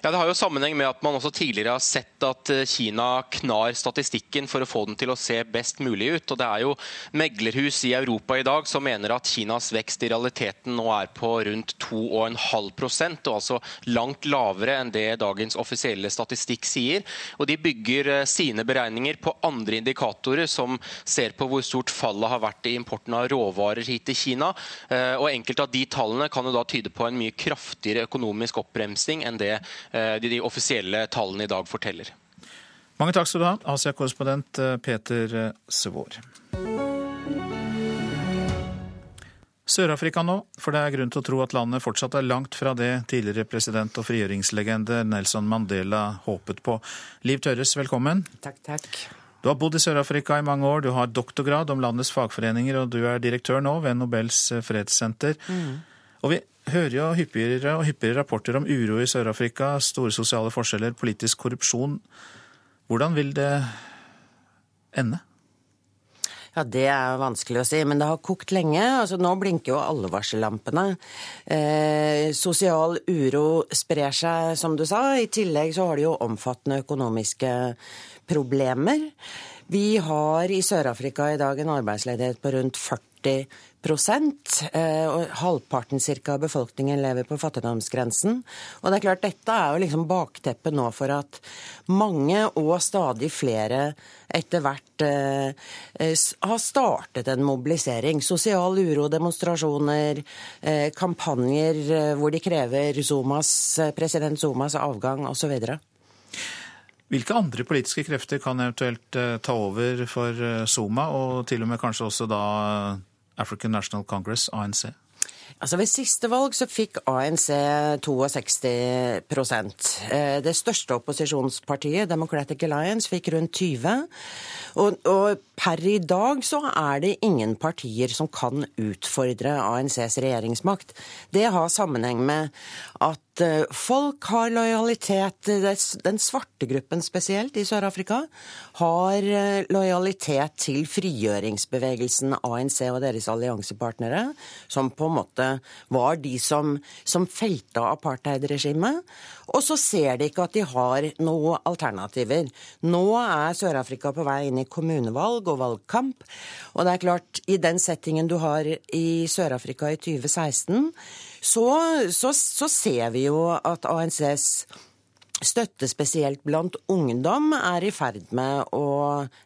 Ja, Det har jo sammenheng med at man også tidligere har sett at eh, Kina knar statistikken for å få den til å se best mulig ut. Og Det er jo meglerhus i Europa i dag som mener at Kinas vekst i realiteten nå er på rundt 2,5% og altså langt lavere enn det dagens offisielle statistikk sier. Og De bygger eh, sine beregninger på andre indikatorer som ser på hvor stort fallet har vært i importen av råvarer hit til Kina. Eh, og Enkelte av de tallene kan jo da tyde på en mye kraftigere økonomisk oppbremsing enn det de, de offisielle tallene i dag forteller. Mange takk skal du ha, Asia-korrespondent eh, Peter eh, Svår. Sør-Afrika nå, for det er grunn til å tro at landet fortsatt er langt fra det tidligere president og frigjøringslegende Nelson Mandela håpet på. Liv Tørres, velkommen. Takk, takk. Du har bodd i Sør-Afrika i mange år, du har doktorgrad om landets fagforeninger, og du er direktør nå ved Nobels fredssenter. Mm. Og vi hører jo hyppigere og hyppigere rapporter om uro i Sør-Afrika, store sosiale forskjeller, politisk korrupsjon. Hvordan vil det ende? Ja, Det er vanskelig å si, men det har kokt lenge. Altså, nå blinker jo alle varsellampene. Eh, sosial uro sprer seg, som du sa. I tillegg så har de jo omfattende økonomiske problemer. Vi har i Sør-Afrika i dag en arbeidsledighet på rundt 40 Eh, og halvparten cirka av befolkningen lever på fattigdomsgrensen. Og det er klart, dette er jo liksom bakteppet nå for at mange og stadig flere etter hvert eh, har startet en mobilisering. Sosial uro, demonstrasjoner, eh, kampanjer eh, hvor de krever Zomas, eh, president Zumas avgang osv. Hvilke andre politiske krefter kan eventuelt eh, ta over for Zuma, og til og med kanskje også da African National Congress, ANC? Altså Ved siste valg så fikk ANC 62 eh, Det største opposisjonspartiet, Democratic Alliance, fikk rundt 20 og, og, per i dag så er det ingen partier som kan utfordre ANCs regjeringsmakt. Det har sammenheng med at eh, folk har lojalitet Den svarte gruppen spesielt i Sør-Afrika har eh, lojalitet til frigjøringsbevegelsen ANC og deres alliansepartnere, som på en måte var de som, som felte apartheidregimet. Og så ser de ikke at de har noen alternativer. Nå er Sør-Afrika på vei inn i kommunevalg og valgkamp. Og det er klart, i den settingen du har i Sør-Afrika i 2016, så, så, så ser vi jo at ANCs støtte spesielt blant ungdom er i ferd med å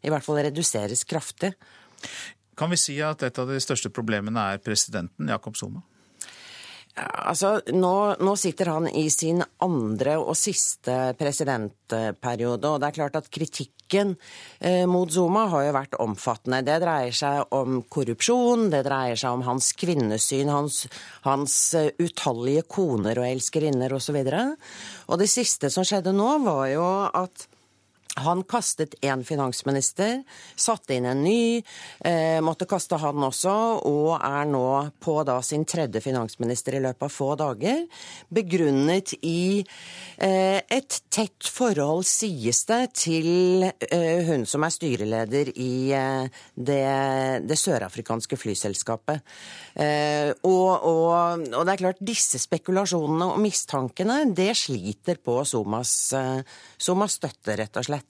i hvert fall reduseres kraftig. Kan vi si at et av de største problemene er presidenten, Jakob Zuma? Altså, nå, nå, sitter han i sin andre og siste presidentperiode, og det er klart at kritikken eh, mot Zuma har jo vært omfattende. Det dreier seg om korrupsjon, det dreier seg om hans kvinnesyn, hans, hans uh, utallige koner og elskerinner osv. Og, så og det siste som skjedde nå, var jo at han kastet én finansminister, satte inn en ny, eh, måtte kaste han også, og er nå på da sin tredje finansminister i løpet av få dager. Begrunnet i eh, et tett forhold, sies det, til eh, hun som er styreleder i eh, det, det sørafrikanske flyselskapet. Eh, og, og, og, det er klart, disse spekulasjonene og mistankene, det sliter på Somas, eh, Somas støtte, rett og slett.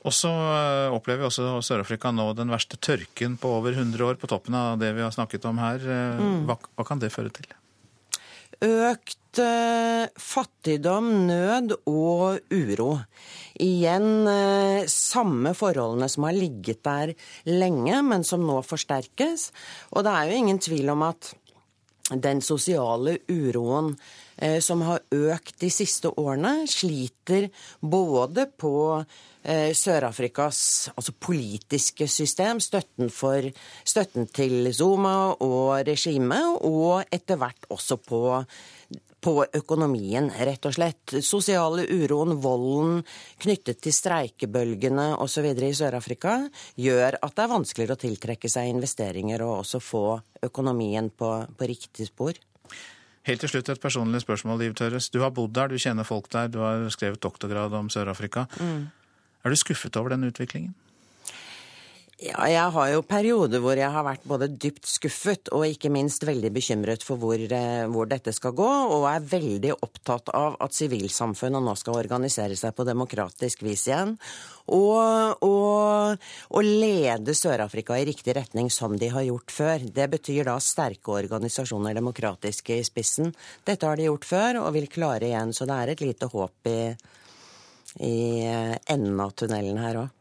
Og så eh, opplever vi også Sør-Afrika nå den verste tørken på over 100 år, på toppen av det vi har snakket om her. Mm. Hva, hva kan det føre til? Økt uh, fattigdom, nød og uro. Igjen samme forholdene som har ligget der lenge, men som nå forsterkes. Og det er jo ingen tvil om at den sosiale uroen som har økt de siste årene, sliter både på Sør-Afrikas altså politiske system, støtten, for, støtten til Zuma og regimet, og etter hvert også på på økonomien, rett og slett. Sosiale uroen, volden knyttet til streikebølgene osv. i Sør-Afrika gjør at det er vanskeligere å tiltrekke seg investeringer og også få økonomien på, på riktig spor. Helt til slutt et personlig spørsmål, Liv Tørres. Du har bodd der, du kjenner folk der, du har skrevet doktorgrad om Sør-Afrika. Mm. Er du skuffet over den utviklingen? Ja, jeg har jo perioder hvor jeg har vært både dypt skuffet og ikke minst veldig bekymret for hvor, eh, hvor, dette skal gå, og er veldig opptatt av at sivilsamfunnet nå skal organisere seg på demokratisk vis igjen. Og, og, og lede Sør-Afrika i riktig retning, som de har gjort før. Det betyr da sterke organisasjoner, demokratiske i spissen. Dette har de gjort før og vil klare igjen, så det er et lite håp i, i enden av tunnelen her òg.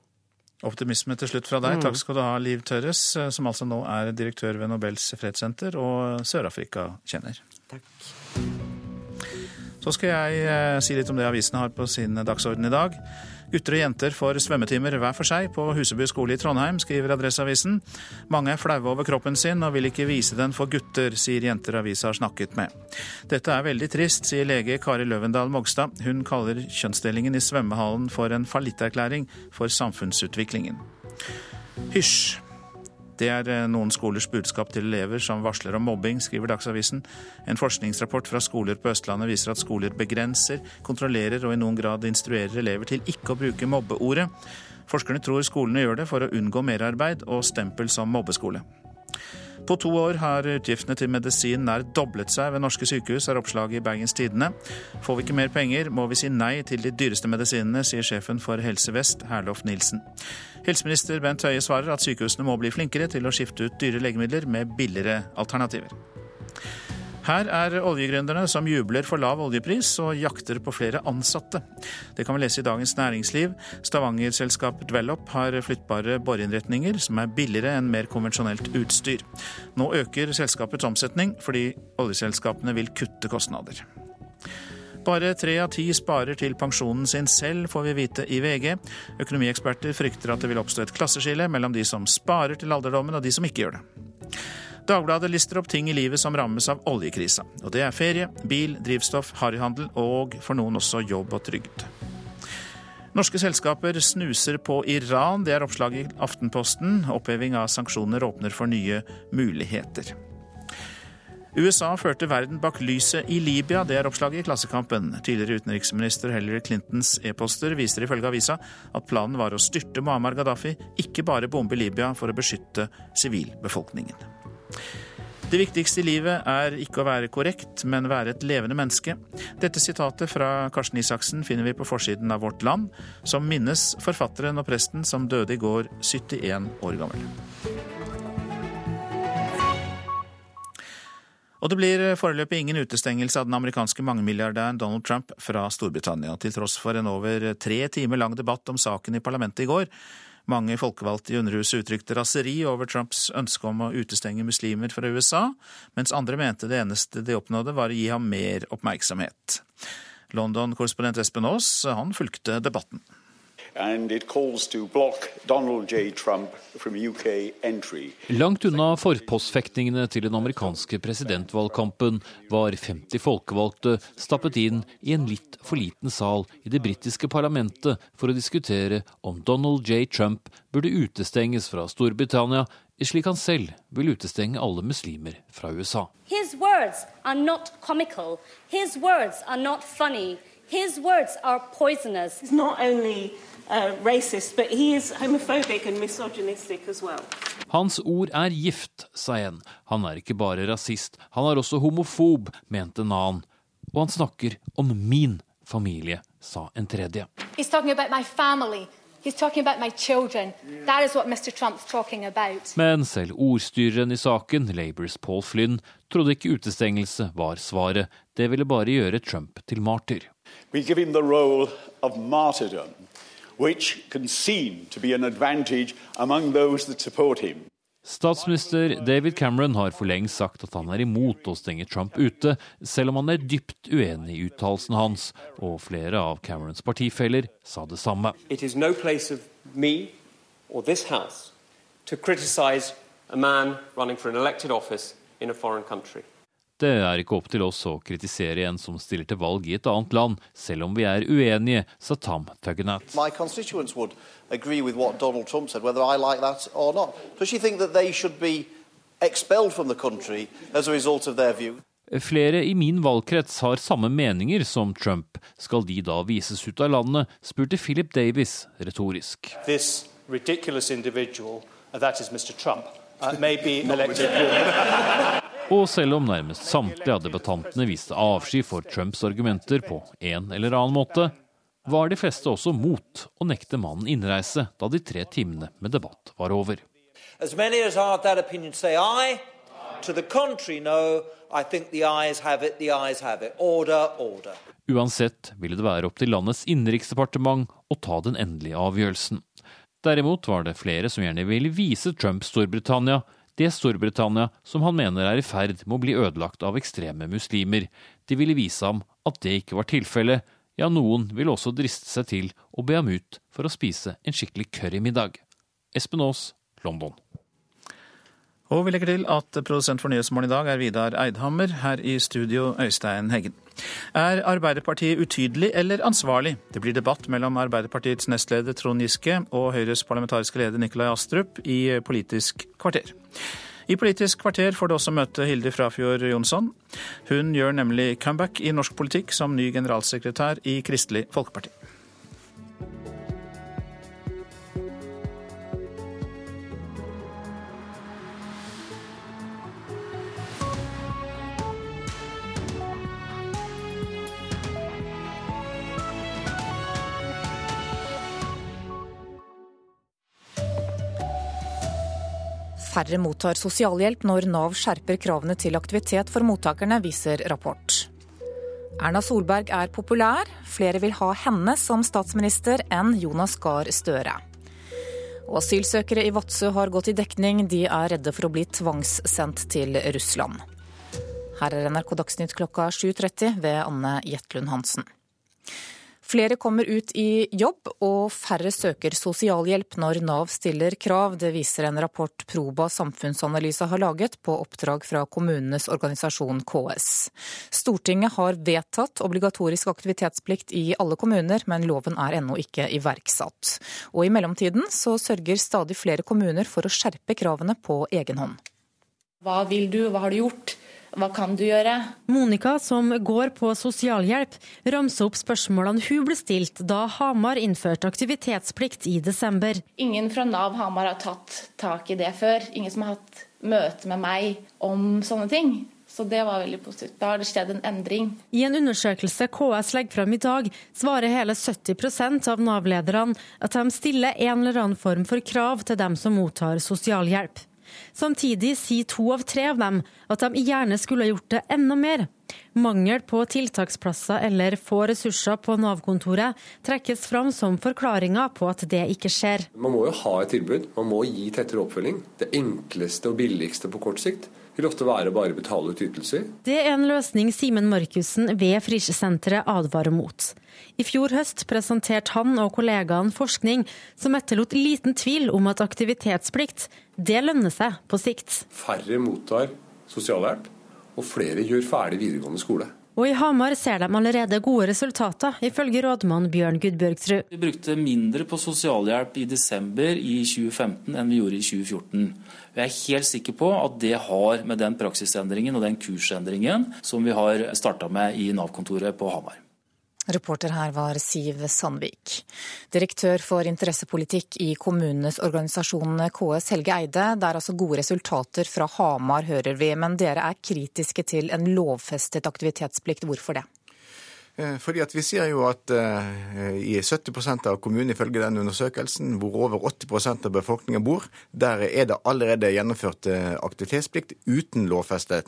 Optimisme til slutt fra deg. Mm. Takk skal du ha, Liv Tørres, eh, som altså nå er direktør ved Nobels fredssenter og Sør-Afrika-kjenner. Takk. Så skal jeg eh, si litt om det avisene har på sin dagsorden i dag. Gutter og jenter får svømmetimer hver for seg på Huseby skole i Trondheim, skriver Adresseavisen. Mange er flaue over kroppen sin og vil ikke vise den for gutter, sier jenter avisa har snakket med. Dette er veldig trist, sier lege Kari Løvendal Mogstad. Hun kaller kjønnsdelingen i svømmehallen for en fallitterklæring for samfunnsutviklingen. Hysj! Det er eh, noen skolers budskap til elever som varsler om mobbing, skriver Dagsavisen. En forskningsrapport fra skoler på Østlandet viser at skoler begrenser, kontrollerer og i noen grad instruerer elever til ikke å bruke mobbeordet. Forskerne tror skolene gjør det for å unngå merarbeid og stempel som mobbeskole. På to år har utgiftene til medisin nær doblet seg ved norske sykehus, er oppslaget i Bergens Tidende. Får vi ikke mer penger, må vi si nei til de dyreste medisinene, sier sjefen for Helse Vest, Herlof Nilsen. Helseminister Bent Høie svarer at sykehusene må bli flinkere til å skifte ut dyre legemidler med billigere alternativer. Her er oljegründerne som jubler for lav oljepris og jakter på flere ansatte. Det kan vi lese i Dagens Næringsliv. Stavanger-selskapet Dwellop har flyttbare boreinnretninger som er billigere enn mer konvensjonelt utstyr. Nå øker selskapets omsetning fordi oljeselskapene vil kutte kostnader. Bare tre av ti sparer til pensjonen sin selv, får vi vite i VG. Økonomieksperter frykter at det vil oppstå et klasseskille mellom de som sparer til alderdommen og de som ikke gjør det. Dagbladet lister opp ting i livet som rammes av oljekrisa. Og det er ferie, bil, drivstoff, harryhandel og for noen også jobb og trygd. Norske selskaper snuser på Iran, det er oppslaget i Aftenposten. Oppheving av sanksjoner åpner for nye muligheter. USA førte verden bak lyset i Libya, det er oppslaget i Klassekampen. Tidligere utenriksminister Hillary Clintons e-poster viser ifølge avisa at planen var å styrte Muammar Gaddafi, ikke bare bombe Libya for å beskytte sivilbefolkningen. Det viktigste i livet er ikke å være korrekt, men være et levende menneske. Dette sitatet fra Karsten Isaksen finner vi på forsiden av Vårt Land, som minnes forfatteren og presten som døde i går, 71 år gammel. Og det blir foreløpig ingen utestengelse av den amerikanske mangemilliardæren Donald Trump fra Storbritannia, til tross for en over tre timer lang debatt om saken i parlamentet i går. Mange folkevalgte i Underhuset uttrykte raseri over Trumps ønske om å utestenge muslimer fra USA, mens andre mente det eneste de oppnådde var å gi ham mer oppmerksomhet. London-korrespondent Espen Aas han fulgte debatten Langt unna forpostfektningene til den amerikanske presidentvalgkampen var 50 folkevalgte stappet inn i en litt for liten sal i det britiske parlamentet for å diskutere om Donald J. Trump burde utestenges fra Storbritannia, slik han selv vil utestenge alle muslimer fra USA. His words are not comical. His words are not funny. His words are poisonous. It's not only uh, racist, but he is homophobic and misogynistic as well. Hans ord er gift, sa en. Han er ikke bare rasist, han er også homofob, mente en annen. Og han snakker om min familie, sa en tredje. He's talking about my family. Men selv ordstyreren i saken, Labours Paul Flynn, trodde ikke utestengelse var svaret. Det ville bare gjøre Trump til martyr. We give him the role of martyrdom which can seem to be an advantage among those that support him. Statsminister David Cameron har for lengst sagt at han er imot å stenge Trump ute, selv om han er dypt uenig i uttalelsen hans, og flere av Camerons partifeller sa det samme. It is no place of me or this house to criticize a man running for an elected office in a foreign country. Det er ikke opp til oss å kritisere en som stiller til valg i et annet land, selv om vi er uenige, sa Tom Tuggenat. Flere i min valgkrets har samme meninger som Trump. Skal de da vises ut av landet, spurte Philip Davis retorisk. This ridiculous individual, uh, that is Mr. Trump, uh, may be elected Og selv om nærmest samtlige av debattantene viste avsky for Trumps argumenter på en eller annen måte, var de fleste også mot å nekte mannen innreise da de tre timene med debatt var over. As many as are that opinion say aye. To the contrary, no. I think the eyes have it, the eyes have it. Order, order. Uansett ville det være opp til landets innenriksdepartement å ta den endelige avgjørelsen. Derimot var det flere som gjerne ville vise Trump Storbritannia det Storbritannia som han mener er i ferd med å bli ødelagt av ekstreme muslimer. De ville vise ham at det ikke var tilfellet, ja, noen ville også driste seg til å be ham ut for å spise en skikkelig currymiddag. Espen Aas, London. Og vi legger til at produsent for Nyhetsmorgen i dag er Vidar Eidhammer, her i studio Øystein Heggen. Er Arbeiderpartiet utydelig eller ansvarlig? Det blir debatt mellom Arbeiderpartiets nestleder Trond Giske og Høyres parlamentariske leder Nikolai Astrup i Politisk kvarter. I Politisk kvarter får du også møte Hilde Frafjord Jonsson. Hun gjør nemlig comeback i norsk politikk som ny generalsekretær i Kristelig Folkeparti. Færre mottar sosialhjelp når Nav skjerper kravene til aktivitet for mottakerne, viser rapport. Erna Solberg er populær. Flere vil ha henne som statsminister enn Jonas Gahr Støre. Og asylsøkere i Vadsø har gått i dekning. De er redde for å bli tvangssendt til Russland. Her er NRK Dagsnytt klokka 7.30 ved Anne Jetlund Hansen. Flere kommer ut i jobb, og færre søker sosialhjelp når Nav stiller krav. Det viser en rapport Proba samfunnsanalyse har laget på oppdrag fra kommunenes organisasjon KS. Stortinget har vedtatt obligatorisk aktivitetsplikt i alle kommuner, men loven er ennå ikke iverksatt. Og i mellomtiden så sørger stadig flere kommuner for å skjerpe kravene på egen hånd. Hva vil du, hva har du gjort? Hva kan du gjøre? Monica, som går på sosialhjelp, ramser opp spørsmålene hun ble stilt da Hamar innførte aktivitetsplikt i desember. Ingen fra Nav Hamar har tatt tak i det før. Ingen som har hatt møte med meg om sånne ting. Så det var veldig positivt. Da har det skjedd en endring. I en undersøkelse KS legger frem i dag, svarer hele 70% av Nav-lederne at de stiller en eller annen form for krav til dem som mottar sosialhjelp. Samtidig sier to av tre av dem at de gjerne skulle gjort det enda mer. Mangel på tiltaksplasser eller få ressurser på Nav-kontoret trekkes fram som forklaringa på at det ikke skjer. Man må jo ha et tilbud, man må gi tettere oppfølging. Det enkleste og billigste på kort sikt vil ofte være bare betale ut ytelser. Det er en løsning Simen Markussen ved Frischsenteret advarer mot. I fjor høst presenterte han og kollegaene forskning som etterlot liten tvil om at aktivitetsplikt, det lønner seg på sikt. Færre mottar sosialhjelp, og flere gjør ferdig videregående skole. Og i Hamar ser de allerede gode resultater, ifølge rådmann Bjørn Gudbjørgsrud. Vi brukte mindre på sosialhjelp i desember i 2015 enn vi gjorde i 2014. Jeg er helt sikker på at det har med den praksisendringen og den kursendringen som vi har starta med i Nav-kontoret på Hamar. Reporter her var Siv Sandvik. Direktør for interessepolitikk i kommunenes organisasjon KS, Helge Eide. Det er altså gode resultater fra Hamar, hører vi, men dere er kritiske til en lovfestet aktivitetsplikt. Hvorfor det? Eh, fordi at Vi ser jo at uh, i 70% av kommunene ifølge den undersøkelsen, hvor over 80% av befolkningen bor, der er det allerede gjennomført uh, aktivitetsplikt uten lovfestet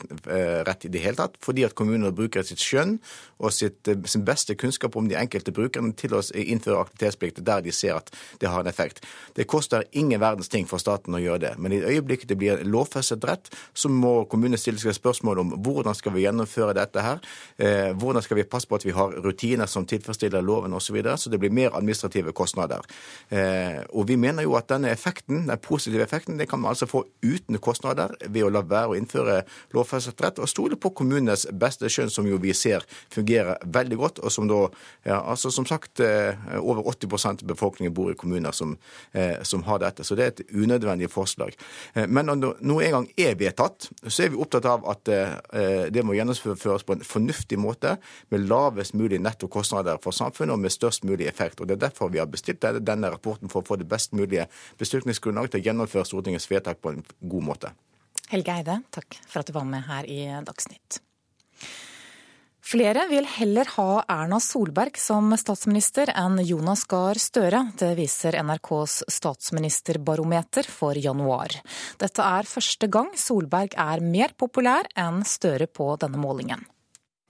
rett i det hele tatt. Fordi at kommunene bruker sitt skjønn og sitt, sin beste kunnskap om de enkelte brukerne til å innføre aktivitetsplikt der de ser at det har en effekt. Det koster ingen verdens ting for staten å gjøre det. Men i øyeblikket det blir lovfestet rett, så må kommunene stille seg spørsmål om hvordan skal vi gjennomføre dette her. hvordan skal vi passe på at vi har har rutiner som tilfredsstiller loven osv., så, videre, så det blir mer administrative kostnader. Eh, og Vi mener jo at denne effekten, den positive effekten det kan man altså få uten kostnader ved å la være å innføre lovfestet rett, og stole på kommunenes beste skjønn, som jo vi ser fungerer veldig godt, og som da ja, altså Som sagt, eh, over 80% av befolkningen bor i kommuner som, eh, som, har dette. Så det er et unødvendig forslag. Men når noe en gang er vedtatt, så er vi opptatt av at det må gjennomføres på en fornuftig måte, med lavest mulig mulig nettokostnader for samfunnet og med størst mulig effekt. Og Det er derfor vi har bestilt denne rapporten, for å få det best mulige beslutningsgrunnlag til å gjennomføre Stortingets vedtak på en god måte. Helge Eide, takk for at du var med her i Dagsnytt. Flere vil heller ha Erna Solberg som statsminister enn Jonas Gahr Støre. Det viser NRKs statsministerbarometer for januar. Dette er første gang Solberg er mer populær enn Støre på denne målingen.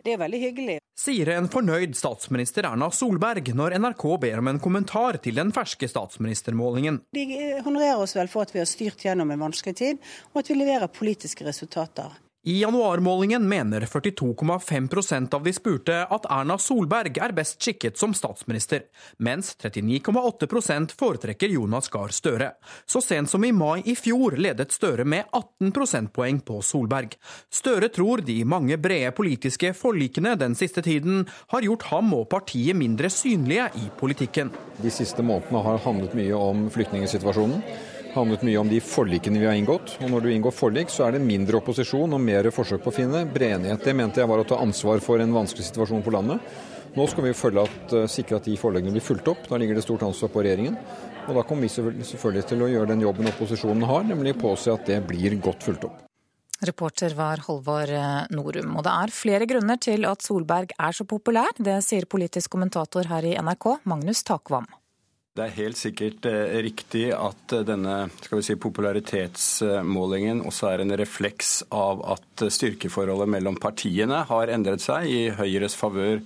Det er veldig hyggelig. Sier en fornøyd statsminister Erna Solberg når NRK ber om en kommentar til den ferske statsministermålingen. De honorerer oss vel for at vi har styrt gjennom en vanskelig tid, og at vi leverer politiske resultater. I januarmålingen mener 42,5% av de spurte at Erna Solberg er best skikket som statsminister, mens 39,8% foretrekker Jonas Gahr Støre. Så sent som i mai i fjor ledet Støre med 18 prosentpoeng på Solberg. Støre tror de mange brede politiske forlikene den siste tiden har gjort ham og partiet mindre synlige i politikken. De siste månedene har handlet mye om flyktningsituasjonen handlet mye om de forlikene vi har inngått. Og når du inngår forlik, så er det mindre opposisjon og mer forsøk på å finne bred enighet. Det mente jeg var å ta ansvar for en vanskelig situasjon på landet. Nå skal vi at, eh, sikre at de forleggene blir fulgt opp. Da ligger det stort ansvar på regjeringen. Og da kommer vi selvfølgelig til å gjøre den jobben opposisjonen har, nemlig påse at det blir godt fulgt opp. Reporter var Holvor eh, Norum. Og det er flere grunner til at Solberg er så populær. Det sier politisk kommentator her i NRK, Magnus Takvam. Det er helt sikkert eh, riktig at eh, denne si, popularitetsmålingen også er en refleks av at styrkeforholdet mellom partiene har endret seg i Høyres favør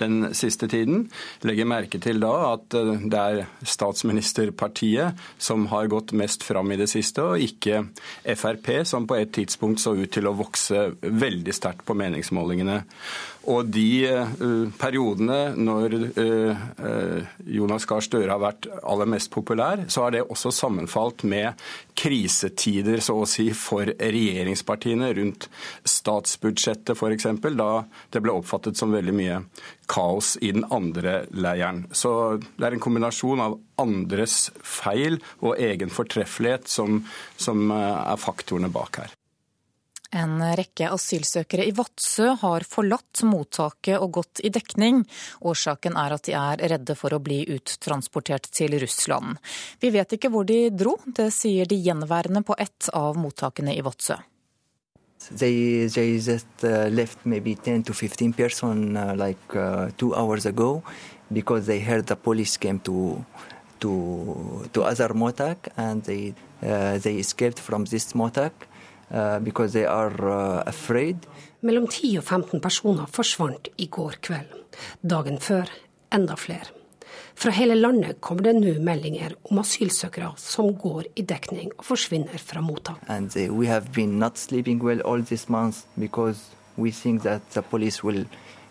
den siste tiden. Legger merke til da at eh, det er statsministerpartiet som har gått mest fram i det siste, og ikke Frp, som på et tidspunkt så ut til å vokse veldig sterkt på meningsmålingene. Og de uh, periodene når uh, Jonas Gahr Støre har vært aller mest populær, så har det også sammenfalt med krisetider, så å si, for regjeringspartiene rundt statsbudsjettet f.eks., da det ble oppfattet som veldig mye kaos i den andre leiren. Så det er en kombinasjon av andres feil og egen fortreffelighet som, som er faktorene bak her. En rekke asylsøkere i Vadsø har forlatt mottaket og gått i dekning. Årsaken er at de er redde for å bli uttransportert til Russland. Vi vet ikke hvor de dro, det sier de gjenværende på ett av mottakene i Vadsø. They, they just uh, left maybe 10 to 15 person uh, like uh, two hours ago because they heard the police came to to to other motak and they uh, they. Uh, because they are uh, afraid. Mellom 10 og 15 personer forsvant i går kveld. Dagen før enda flere. Fra hele landet kommer det nå meldinger om asylsøkere som går i dekning og forsvinner fra mottak. And uh, we have been not sleeping well all this month because we think that the police will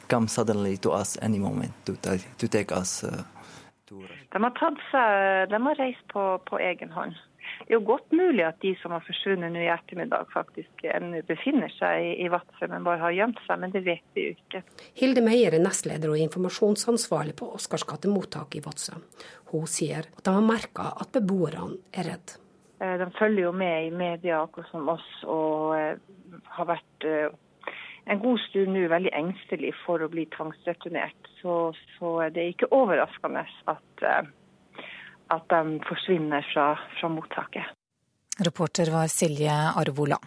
come suddenly to us any moment to, to take us. Uh, to... De har tatt seg, de har reist på, på egen hånd. Det er jo godt mulig at de som har forsvunnet nå i ettermiddag, faktisk ennå befinner seg i Vadsø, men bare har gjemt seg. Men det vet vi jo ikke. Hilde Meyer er nestleder og informasjonsansvarlig på Oscarsgate mottak i Vadsø. Hun sier at de har merka at beboerne er redd. Eh, de følger jo med i media, akkurat som oss, og eh, har vært eh, en god stund nå veldig engstelig for å bli tvangsreturnert. Så, så det er ikke overraskende at at de forsvinner fra, fra mottaket. Reporter var Silje Arvola.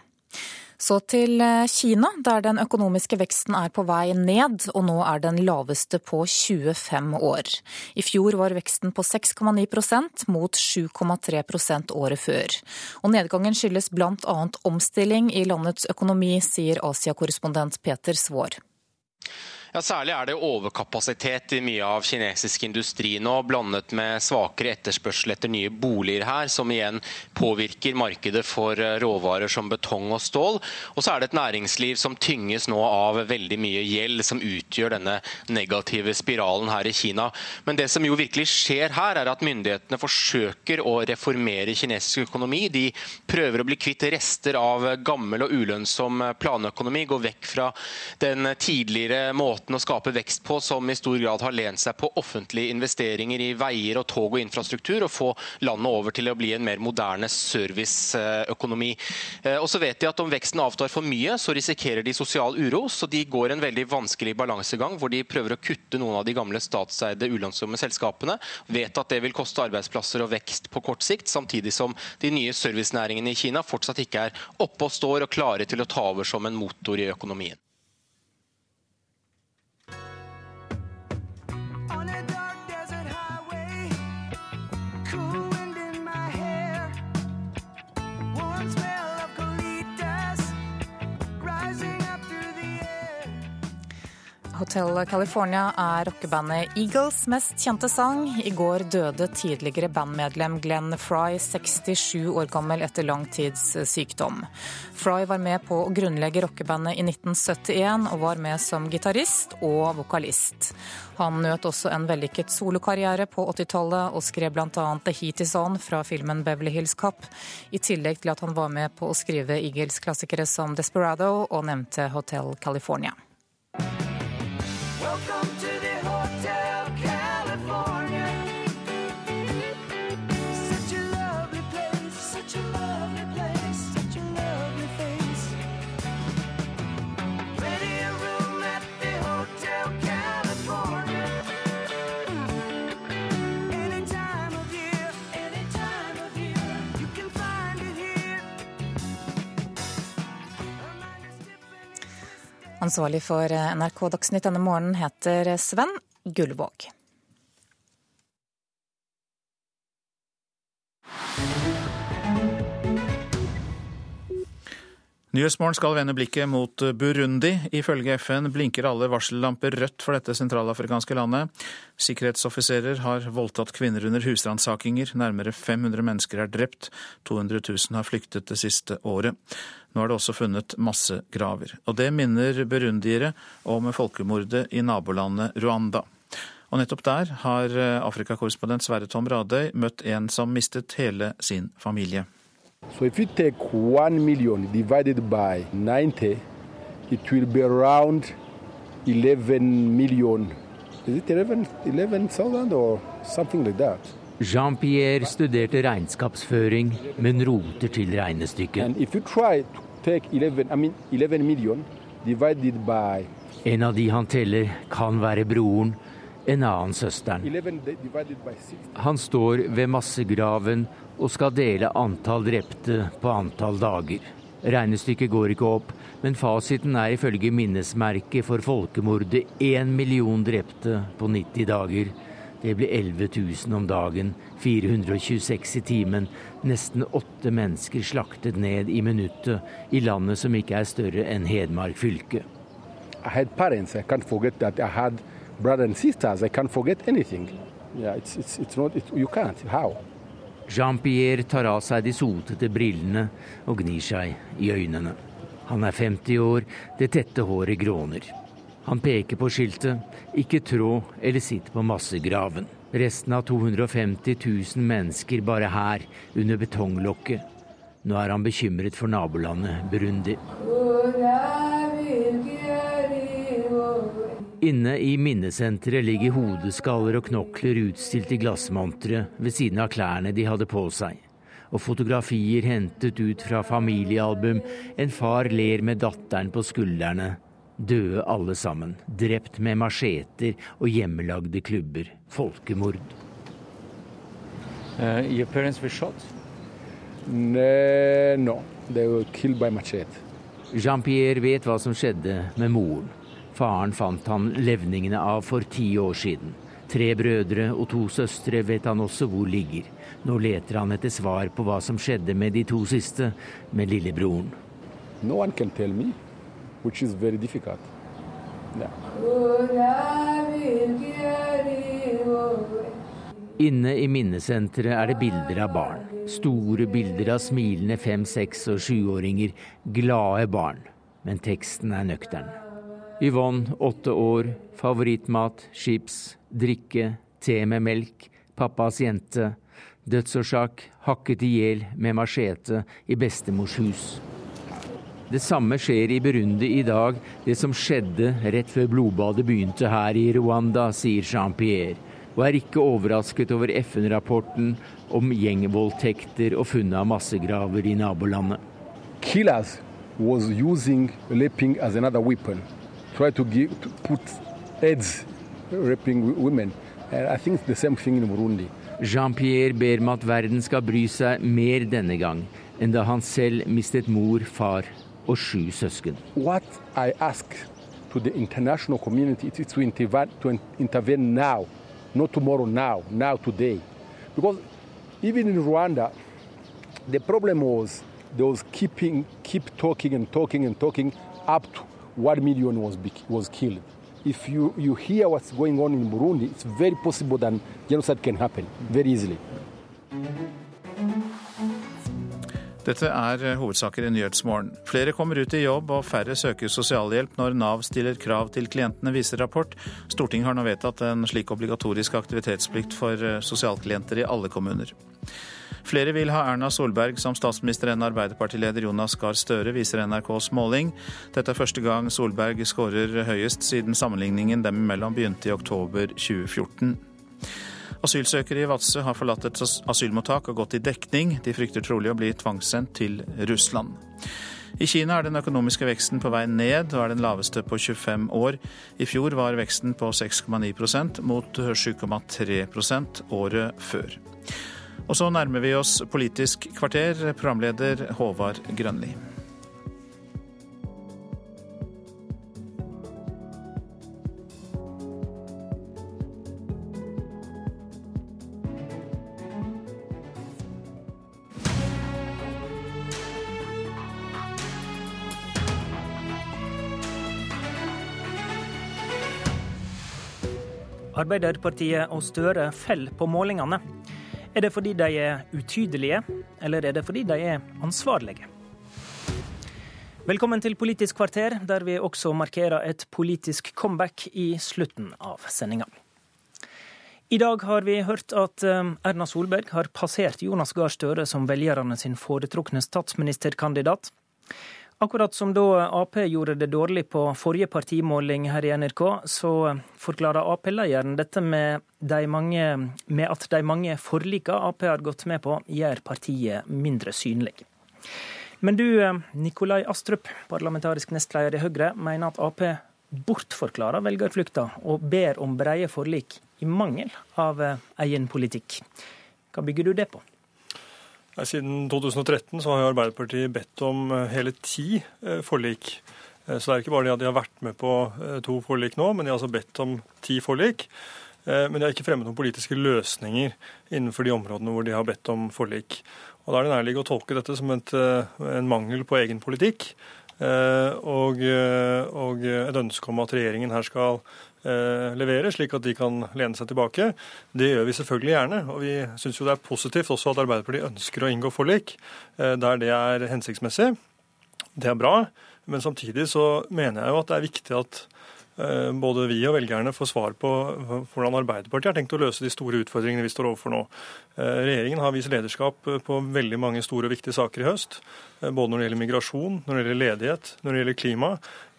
Så til eh, Kina, der den økonomiske veksten er på vei ned, og nå er den laveste på 25 år. I fjor var veksten på 6,9% mot 7,3% året før. Og nedgangen skyldes bl.a. omstilling i landets økonomi, sier Asia-korrespondent Peter Svaar. Ja, Særlig er det overkapasitet i mye av kinesisk industri nå, blandet med svakere etterspørsel etter nye boliger her, som igjen påvirker markedet for eh, råvarer som betong og stål. Og så er det et næringsliv som tynges nå av veldig mye gjeld, som utgjør denne negative spiralen her i Kina. Men det som jo virkelig skjer her, er at myndighetene forsøker å reformere kinesisk økonomi. De prøver å bli kvitt rester av gammel og ulønnsom planøkonomi, gå vekk fra den tidligere måten måten å skape vekst på som i stor grad har lent seg på offentlige investeringer i veier og tog og infrastruktur, og få landet over til å bli en mer moderne serviceøkonomi. Eh, og så vet de at om veksten avtar for mye, så risikerer de sosial uro. Så de går en veldig vanskelig balansegang hvor de prøver å kutte noen av de gamle statseide ulønnsomme selskapene. Vet at det vil koste arbeidsplasser og vekst på kort sikt, samtidig som de nye servicenæringene i Kina fortsatt ikke er oppe og står og klare til å ta over som en motor i økonomien. Hotel California er rockebandet Eagles mest kjente sang. I går døde tidligere bandmedlem Glenn Fry, 67 år gammel etter lang tids sykdom. Fry var med på å grunnlegge rockebandet i 1971 og var med som gitarist og vokalist. Han nøt også en vellykket solokarriere på 80-tallet og skrev bl.a. The Heat Is On fra filmen Beverly Hills Cop, i tillegg til at han var med på å skrive Eagles-klassikere som Desperado og nevnte Hotel California. Welcome. Ansvarlig for NRK Dagsnytt denne morgenen heter Sven Gullvåg. Nyhetsmorgen skal vende blikket mot Burundi. Ifølge FN blinker alle varsellamper rødt for dette sentralafrikanske landet. Sikkerhetsoffiserer har voldtatt kvinner under husransakinger. Nærmere 500 mennesker er drept. 200 000 har flyktet det siste året. Nå er det også funnet massegraver. Og det minner burundiere om folkemordet i nabolandet Rwanda. Og nettopp der har Afrikakorrespondent Sverre Tom Radøy møtt en som mistet hele sin familie. So if you take 1 million divided by 90, it will be around 11 million. Is it 11, 11,000 or something like that? Jean-Pierre studerte regnskapsføring, men roter til regnestykket. And if you try to take 11, I mean 11 million divided by En av de han teller, kan være broren, en annen søsteren. 11 divided by 60. Han står ved massegraven og skal dele antall drepte på antall dager. Regnestykket går ikke opp, men fasiten er ifølge minnesmerket for folkemordet én million drepte på 90 dager. Det blir 11 000 om dagen, 426 i timen, nesten åtte mennesker slaktet ned i minuttet i landet som ikke er større enn Hedmark fylke. I had parents. I can't forget that. I had brothers and sisters. I can't forget anything. Yeah, it's, it's, it's not, it, you can't. How? Jean-Pierre tar av seg de sotete brillene og gnir seg i øynene. Han er 50 år, det tette håret gråner. Han peker på skiltet 'Ikke trå eller sitt på massegraven'. Resten av 250 000 mennesker bare her, under betonglokket. Nå er han bekymret for nabolandet Burundi. Inne i minnesenteret ligger hodeskaller og knokler utstilt i glassmontre ved siden av klærne de hadde på seg. Og fotografier hentet ut fra familiealbum. En far ler med datteren på skuldrene. Døde alle sammen. Drept med macheter og hjemmelagde klubber. Folkemord. Uh, your parents were shot? No, no. They were killed by machete. Jean-Pierre vet hva som skjedde med moren. Faren fant han levningene av for ti år siden. Tre brødre og to søstre vet han også hvor ligger. Nå leter han etter svar på hva som skjedde med de to siste, med lillebroren. No one can tell me, which is very difficult. Yeah. Inne i minnesenteret er det bilder av barn. Store bilder av smilende fem-, seks- og sjuåringer. Glade barn. Men teksten er nøktern. Yvonne, åtte år, favorittmat, chips, drikke, te med melk, pappas jente. Dødsårsak hakket i hjel med machete i bestemors hus. Det samme skjer i Burundi i dag, det som skjedde rett før blodbadet begynte her i Rwanda, sier Jean-Pierre, og er ikke overrasket over FN-rapporten om gjengvoldtekter og funnet av massegraver i nabolandet. Killers was using raping as another weapon. Try to, give, to put heads raping women. And I think it's the same thing in Burundi. Jean-Pierre ber om at verden skal bry seg mer denne gang enn da han selv mistet mor, far og sju søsken. What I ask to the international community is to intervene, to intervene now, not tomorrow, now, now, today. Because even in Rwanda, the problem was they was keeping, keep talking and talking and talking up to one million was, was killed. If you, you hear what's going on in Burundi, it's very possible that genocide can happen very easily. Dette er hovedsaker i Nyhetsmorgen. Flere kommer ut i jobb og færre søker sosialhjelp når Nav stiller krav til klientene, viser rapport. Stortinget har nå vedtatt en slik obligatorisk aktivitetsplikt for sosialklienter i alle kommuner. Flere vil ha Erna Solberg som statsminister enn Arbeiderpartileder Jonas Gahr Støre, viser NRKs måling. Dette er første gang Solberg skårer høyest siden sammenligningen dem imellom begynte i oktober 2014. Asylsøkere i Vadsø har forlatt et asylmottak og gått i dekning. De frykter trolig å bli tvangssendt til Russland. I Kina er den økonomiske veksten på vei ned og er den laveste på 25 år. I fjor var veksten på 6,9% mot 7,3% året før. Og så nærmer vi oss Politisk kvarter, programleder Håvard Grønli. Arbeiderpartiet og Støre faller på målingene. Er det fordi de er utydelige, eller er det fordi de er ansvarlige? Velkommen til Politisk kvarter, der vi også markerer et politisk comeback i slutten av sendinga. I dag har vi hørt at eh, Erna Solberg har passert Jonas Gahr Støre som velgerne sin foretrukne statsministerkandidat. Akkurat som da Ap gjorde det dårlig på forrige partimåling her i NRK, så forklarer Ap-lederen dette med, de mange, med, at de mange forlika Ap har gått med på, gjør partiet mindre synlig. Men du, Nikolai Astrup, parlamentarisk nestleder i Høyre, mener at Ap bortforklarer velgerflukta og ber om breie forlik i mangel av eh, egen politikk. Hva bygger du det på? Siden 2013 så har Arbeiderpartiet bedt om eh, hele ti eh, forlik. Så det er ikke bare det at de har vært med på to forlik nå, men de har altså bedt om ti forlik. Men de har ikke fremmet noen politiske løsninger innenfor de områdene hvor de har bedt om forlik. Og Da er det nærliggende å tolke dette som et, en mangel på egen politikk. Og, og et ønske om at regjeringen her skal Eh, levere, slik at de kan lene seg tilbake. Det gjør vi selvfølgelig gjerne. Og vi syns jo det er positivt også at Arbeiderpartiet ønsker å inngå forlik eh, der det er hensiktsmessig. Det er bra. Men samtidig så mener jeg jo at det er viktig at eh, både vi og velgerne får svar på hvordan Arbeiderpartiet har tenkt å løse de store utfordringene vi står overfor nå. Regjeringen har vist lederskap på veldig mange store og viktige saker i høst. Både når det gjelder migrasjon, når det gjelder ledighet, når det gjelder klima.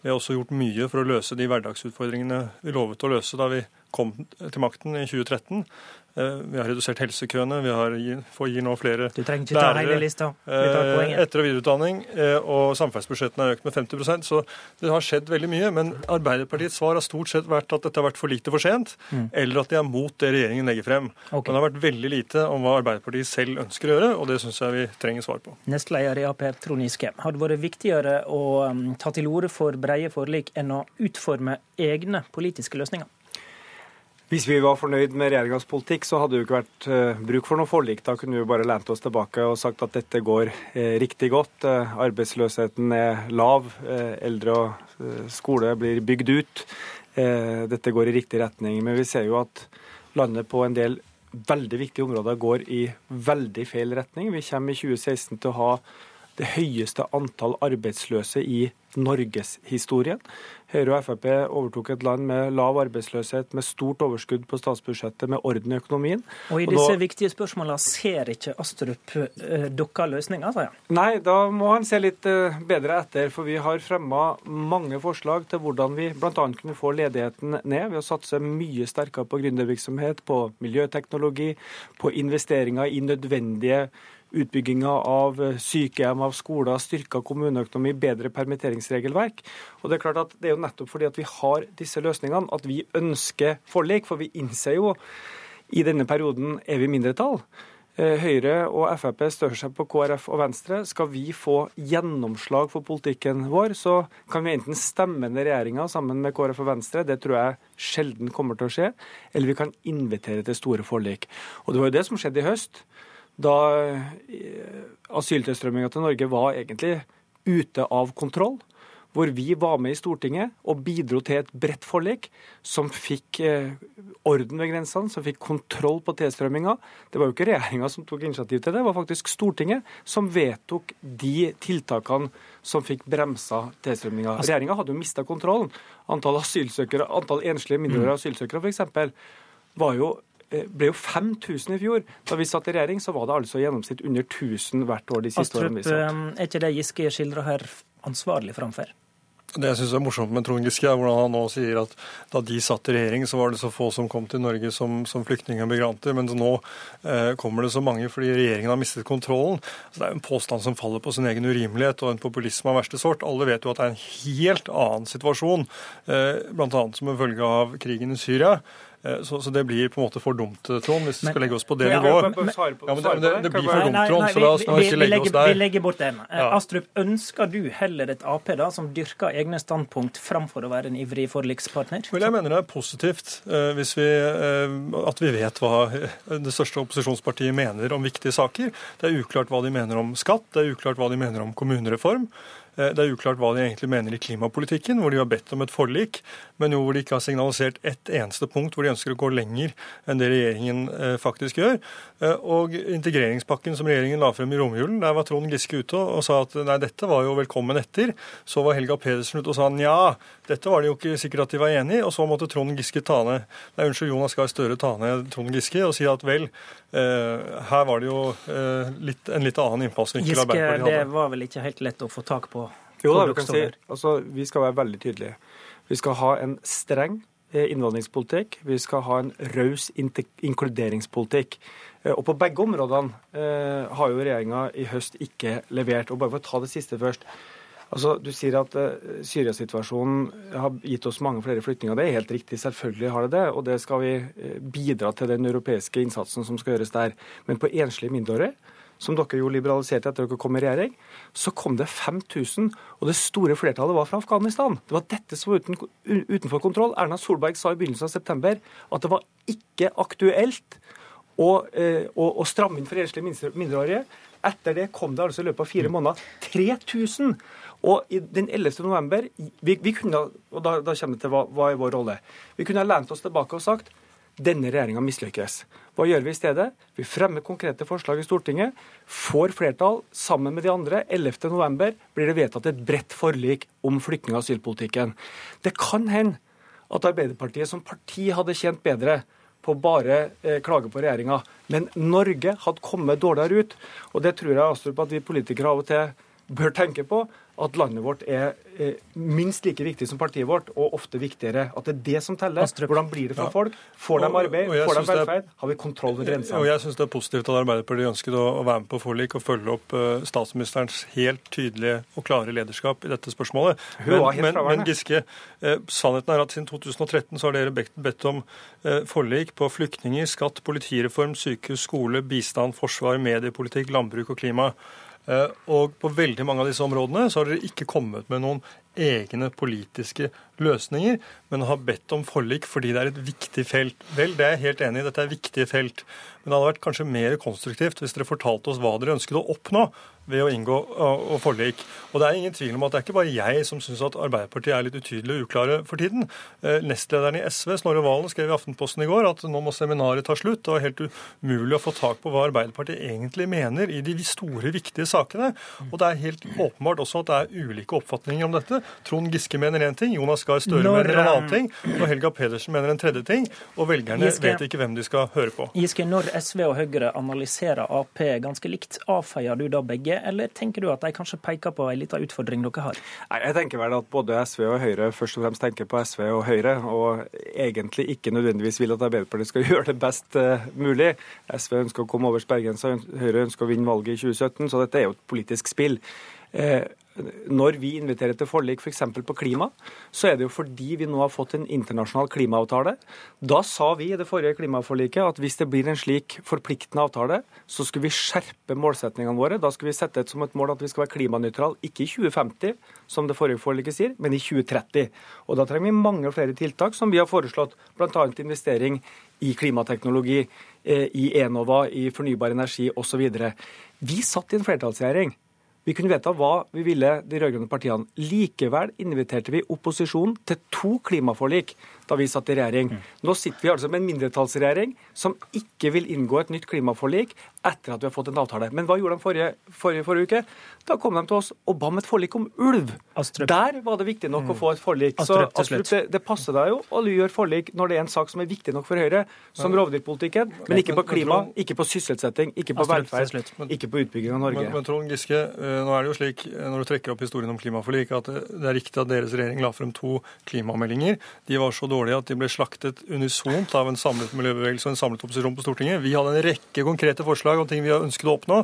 Vi har også gjort mye for å løse de hverdagsutfordringene vi lovet å løse da vi kom til makten i 2013. Eh, vi har redusert helsekøene, vi har, får gi nå flere lærere eh, etter- og videreutdanning, eh, og samferdselsbudsjettene har økt med 50% Så det har skjedd veldig mye. Men Arbeiderpartiets svar har stort sett vært at dette har vært for lite for sent, mm. eller at de er mot det regjeringen legger frem. Okay. Men det har vært veldig lite om hva Arbeiderpartiet selv ønsker å gjøre, og det syns jeg vi trenger svar på. Nestleder i Ap, Trond Giske. Har det vært viktigere å um, ta til orde for breie forlik enn å utforme egne politiske løsninger? Hvis vi var fornøyd med regjeringas politikk, så hadde det jo ikke vært uh, bruk for noe forlik. Da kunne vi bare lent oss tilbake og sagt at dette går uh, riktig godt. Uh, arbeidsløsheten er lav, eldre og skole blir bygd ut. dette går i riktig retning. Men vi ser jo at landet på en del veldig viktige områder går i veldig feil retning. Vi kommer i 2016 til å ha det høyeste antall arbeidsløse i norgeshistorien. Høyre og Frp overtok et land med lav arbeidsløshet, med stort overskudd på statsbudsjettet, med orden i økonomien. Og i disse og da, viktige spørsmålene ser ikke Astrup uh, dukka løsninger, sier han? Nei, da må han se litt uh, bedre etter. For vi har fremma mange forslag til hvordan vi bl.a. kunne få ledigheten ned ved å satse mye sterkere på gründervirksomhet, på miljøteknologi, på investeringer i nødvendige utbygginga av eh, sykehjem, av skoler, styrka kommuneøkonomi, bedre permitteringsregelverk. Og Det er klart at det er jo nettopp fordi at vi har disse løsningene at vi ønsker forlik. For vi innser jo i denne perioden er vi mindretall. Eh, Høyre og Frp stør seg på KrF og Venstre. Skal vi få gjennomslag for politikken vår, så kan vi enten stemme ned regjeringa sammen med KrF og Venstre, det tror jeg sjelden kommer til å skje, eller vi kan invitere til store forlik. Og Det var jo det som skjedde i høst da eh, asyltilstrømminga til Norge var egentlig ute av kontroll. Hvor vi var med i Stortinget og bidro til et bredt forlik som fikk eh, orden ved grensene, som fikk kontroll på tilstrømminga. Det var jo ikke regjeringa som tok initiativ til det, det var faktisk Stortinget som vedtok de tiltakene som fikk bremsa tilstrømminga. Altså- regjeringa hadde jo mista kontrollen. Antall, asylsøkere, antall enslige mindreårige mm. asylsøkere f.eks. var jo ble jo 5000 i fjor. Da vi satt i regjering, så var det altså i gjennomsnitt under 1000 hvert år de siste Astrup, årene vi satt. Eh, er ikke det Giske skildrer her ansvarlig framfor? Det jeg synes er morsomt med Trond Giske, er hvordan han nå sier at da de satt i regjering, så var det så få som kom til Norge som, som flyktninger og migranter, mens nå eh, kommer det så mange fordi regjeringen har mistet kontrollen. Så Det er jo en påstand som faller på sin egen urimelighet og en populisme av verste sort. Alle vet jo at det er en helt annen situasjon, eh, bl.a. som en følge av krigen i Syria. Eh, så, så, det blir på en måte for dumt, eh, Trond, hvis vi skal legge oss på det nivået. Ja, men det, det, det, blir for dumt, Trond, så la oss nå ikke legge oss der. Vi legger bort den. Eh, ja. Astrup, ønsker du heller et Ap da, som dyrker egne standpunkt, framfor å være en ivrig forlikspartner? Vel, jeg mener det er positivt hvis vi, at vi vet hva det største opposisjonspartiet mener om viktige saker. Det er uklart hva de mener om skatt, det er uklart hva de mener om kommunereform. Det er uklart hva de egentlig mener i klimapolitikken, hvor de har bedt om et forlik, men jo hvor de ikke har signalisert ett eneste punkt hvor de ønsker å gå lenger enn det regjeringen faktisk gjør. Og integreringspakken som regjeringen la frem i romjulen, der var Trond Giske ute og sa at nei, dette var jo velkommen etter. Så var Helga Pedersen ute og sa nja, dette var det jo ikke sikkert at de var enig i. Og så måtte Trond Giske ta ned, nei, unnskyld, Jonas Gahr Støre ta ned Trond Giske og si at vel, eh, her var det jo eh, litt, en litt annen innfallsvinkel Giske, det var vel ikke helt lett å få tak på? Jo da, vi kan si, altså, vi skal være veldig tydelige. Vi skal ha en streng eh, innvandringspolitikk. Vi skal ha en raus inkluderingspolitikk. Eh, og på begge områdene eh, har jo regjeringa i høst ikke levert. Og bare for å ta det siste først. Altså, Du sier at uh, Syria-situasjonen har gitt oss mange flere flyktninger. Det er helt riktig, selvfølgelig har det det. Og det skal vi bidra til den europeiske innsatsen som skal gjøres der. Men på enslige mindreårige, som dere jo liberaliserte etter dere kom i regjering, så kom det 5000, og det store flertallet var fra Afghanistan. Det var dette som var uten, utenfor kontroll. Erna Solberg sa i begynnelsen av september at det var ikke aktuelt å, uh, å, å stramme inn for enslige mindreårige. Etter det kom det altså i løpet av fire måneder 3000. Og i den 11. november vi, vi kunne, og da, da kommer det til hva, hva er vår rolle. Vi kunne ha lent oss tilbake og sagt denne regjeringa mislykkes. Hva gjør vi i stedet? Vi fremmer konkrete forslag i Stortinget, får flertall sammen med de andre. 11. november blir det vedtatt et bredt forlik om flyktning- og asylpolitikken. Det kan hende at Arbeiderpartiet som parti hadde tjent bedre på bare eh, klage på regjeringa. Men Norge hadde kommet dårligere ut. Og det tror jeg Astrup, at vi politikere av og til bør tenke på at landet vårt er minst like viktig som partiet vårt, og ofte viktigere. At det er det som teller. Hvordan blir det for ja. folk? Får de arbeid? Og, og får de velferd? Har vi kontroll ved grensene? Og jeg syns det er positivt at Arbeiderpartiet ønsket å, å være med på forlik og følge opp uh, statsministerens helt tydelige og klare lederskap i dette spørsmålet. Men, men, men Giske, uh, sannheten er at siden 2013 så har dere bedt, bedt om uh, forlik på flyktninger, skatt, politireform, sykehus, skole, bistand, forsvar, mediepolitikk, landbruk og klima. Eh, og på veldig mange av disse områdene så har dere ikke kommet med noen egne politiske løsninger, men har bedt om forlik fordi det er et viktig felt. Vel, det er jeg helt enig i, dette er viktige felt. Men det hadde vært kanskje mer konstruktivt hvis dere fortalte oss hva dere ønsket å oppnå ved å inngå og forlik. Og det er ingen tvil om at det er ikke bare jeg som syns at Arbeiderpartiet er litt utydelig og uklare for tiden. Eh, nestlederen i SV, Snorre Valen, skrev i Aftenposten i går at nå må seminaret ta slutt. Det var helt umulig å få tak på hva Arbeiderpartiet egentlig mener i de store, viktige sakene. Og det er helt åpenbart også at det er ulike oppfatninger om dette. Trond Giske mener én ting, Jonas Gahr Støre Når, mener en annen ting, og Helga Pedersen mener en tredje ting. Og velgerne Giske, vet ikke hvem de skal høre på. Giske, når SV og Høyre analyserer Ap ganske likt, avfeier du da begge? Eller tenker du at de kanskje peker på en liten utfordring dere har? Nei, Jeg tenker vel at både SV og Høyre først og fremst tenker på SV og Høyre, og egentlig ikke nødvendigvis vil at Arbeiderpartiet skal gjøre det best uh, mulig. SV ønsker å komme over sperregrensa, Høyre ønsker å vinne valget i 2017, så dette er jo et politisk spill. Når vi inviterer til forlik f.eks. For på klima, så er det jo fordi vi nå har fått en internasjonal klimaavtale. Da sa vi i det forrige klimaforliket at hvis det blir en slik forpliktende avtale, så skulle vi skjerpe målsetningene våre. Da skulle vi sette et som et mål at vi skal være klimanøytrale, ikke i 2050, som det forrige forliket sier, men i 2030. Og da trenger vi mange flere tiltak, som vi har foreslått, bl.a. investering i klimateknologi, eh, i Enova, i fornybar energi osv. Vi satt i en flertallsregjering. Vi kunne vedta hva vi ville, de rød-grønne partiene. Likevel inviterte vi opposisjonen til to klimaforlik da vi satt i regjering. Mm. Nå sitter vi altså med en mindretallsregjering som ikke vil inngå et nytt klimaforlik etter at vi har fått en avtale. Men hva gjorde de forrige, forrige, forrige uke? Da kom de til oss og ba om et forlik om ulv. Astrup. Der var det viktig nok mm. å få et forlik. Astrup, Så Astrup, det, det, passer deg jo å gjøre forlik når det er en sak som er viktig nok for Høyre, som rovdyrpolitikken, men ikke på klima, ikke på sysselsetting, ikke på velferd, ikke på utbygging av Norge. Men, men Trond Giske, eh, nå er det jo slik, eh, når du trekker opp historien om klimaforlik, at det er riktig at deres regjering la frem to klimameldinger. De var så dårlige at de ble slaktet unisont av en samlet miljøbevegelse og en samlet opposisjon på Stortinget. Vi hadde en rekke konkrete forslag om ting vi ønsket å oppnå,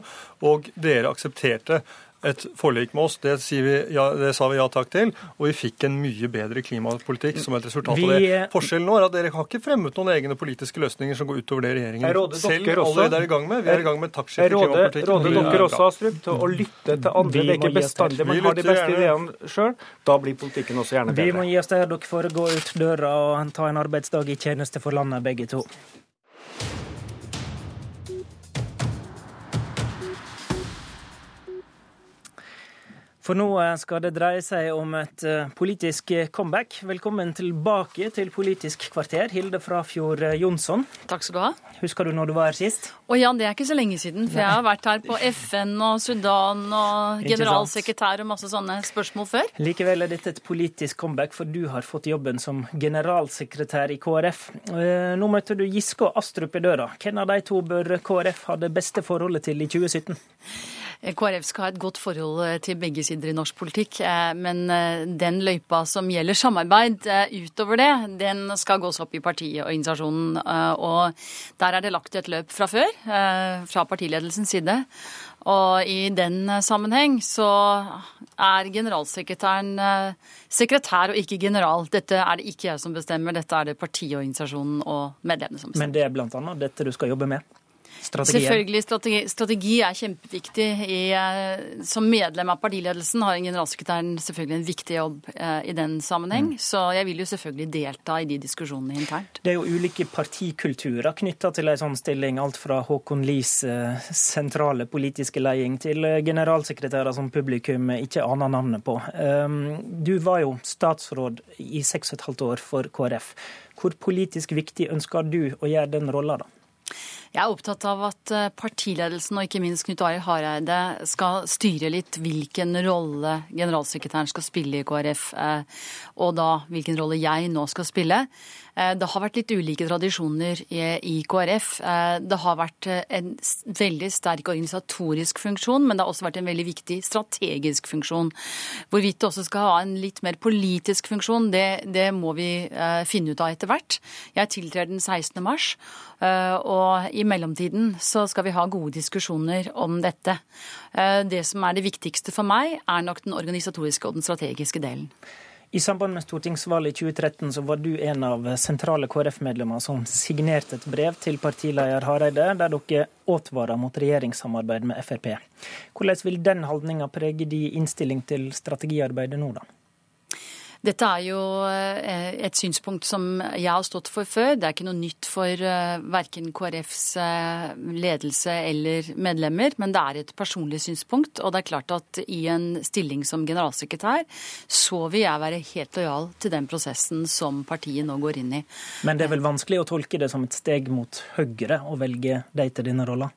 og dere aksepterte et forlik med oss. Det, vi, ja, det, sa vi ja takk til. Og vi fikk en mye bedre klimapolitikk som et resultat vi, av det. Forskjellen nå er at dere har ikke fremmet noen egne politiske løsninger som går utover det regjeringen selv allerede er i gang med. Vi er i gang med taktskifte i klimapolitikken. Jeg råder dere også, Astrup, til å lytte til andre. Det er ikke bestandig man har de beste ideene sjøl. Da blir politikken også gjerne bedre. Vi må gi oss der. Dere får gå ut døra og ta en arbeidsdag i tjeneste for landet, begge to. For nå eh, skal det dreie seg om et eh, politisk comeback. Velkommen tilbake til Politisk kvarter, Hilde Frafjord Jonsson. Takk skal du ha. Husker du når du var her sist? Å ja, det er ikke så lenge siden. For jeg har vært her på FN og Sudan og generalsekretær og masse sånne spørsmål før. Likevel er dette et politisk comeback, for du har fått jobben som generalsekretær i KrF. Eh, nå møter du Giske og Astrup i døra. Hvem av de to bør KrF ha det beste forholdet til i 2017? KrF skal ha et godt forhold eh, til begge sider i norsk politikk, eh, men eh, den løypa som gjelder samarbeid utover det, den skal gås opp i partiet og der er det lagt et løp fra før, fra partiledelsens side. Og i den sammenheng så er generalsekretæren sekretær og ikke general. Dette er det ikke jeg som bestemmer, dette er det partiet, organisasjonen og medlemmene som bestemmer. Men det er bl.a. dette du skal jobbe med? Strategien. Selvfølgelig. Strategi, strategi er kjempeviktig. I, eh, som medlem av partiledelsen har generalsekretæren selvfølgelig en viktig jobb eh, i den sammenheng. Mm. Så jeg vil jo selvfølgelig delta i de diskusjonene internt. Det er jo ulike partikulturer knytta til en sånn stilling. Alt fra Håkon Lies eh, sentrale politiske leding til generalsekretærer som publikum ikke aner navnet på. Um, du var jo statsråd i seks og et halvt år for KrF. Hvor politisk viktig ønsker du å gjøre den rolla, da? Jeg er opptatt av at eh, partiledelsen og ikke minst Knut Arild Hareide skal styre litt hvilken rolle generalsekretæren skal spille i KrF, eh, og da hvilken rolle jeg nå skal spille. Eh, det har vært litt ulike tradisjoner i KrF. Det har vært en veldig sterk organisatorisk funksjon, men det har også vært en veldig viktig strategisk funksjon. Hvorvidt det også skal ha en litt mer politisk funksjon, det, det må vi finne ut av etter hvert. Jeg tiltrer den 16. mars. og i mellomtiden så skal vi ha gode diskusjoner om dette. Eh, det som er det viktigste for meg, er nok den organisatoriske og den strategiske delen. I samband med stortingsvalget i 2013 så var du en av sentrale KrF-medlemmer som signerte et brev til partileder Hareide, der dere advarer mot regjeringssamarbeid med Frp. Hvordan vil den holdninga prege din innstilling til strategiarbeidet nå, da? Dette er jo eh, et synspunkt som jeg har stått for før. Det er ikke noe nytt for eh, verken KrFs eh, ledelse eller medlemmer, men det er et personlig synspunkt. Og det er klart at i en stilling som generalsekretær, så vil jeg være helt lojal til den prosessen som partiet nå går inn i. Men det er vel vanskelig å tolke det som et steg mot Høyre å velge deg til denne rolla?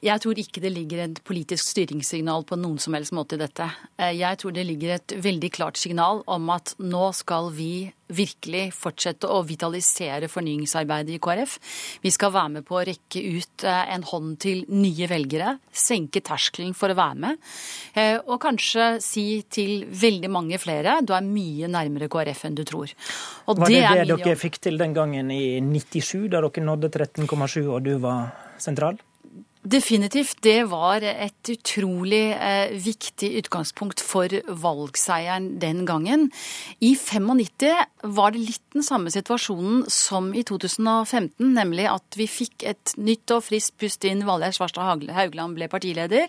Jeg tror ikke det ligger et politisk styringssignal på noen som helst måte i dette. Eh, jeg tror det ligger et veldig klart signal om at nå skal vi virkelig fortsette å vitalisere fornyingsarbeidet i KrF. Vi skal være med på å rekke ut eh, en hånd til nye velgere, senke terskelen for å være med, eh, og kanskje si til veldig mange flere du er mye nærmere KrF enn du tror. Og Var det det, det dere fikk til den gangen i 97, da dere nådde 13,7 og du var sentral? Definitivt. Det var et utrolig eh, viktig utgangspunkt for valgseieren den gangen. I 95 var det litt den samme situasjonen som i 2015, nemlig at vi fikk et nytt og friskt pust inn. Valgjerd Svarstad Haugland ble partileder.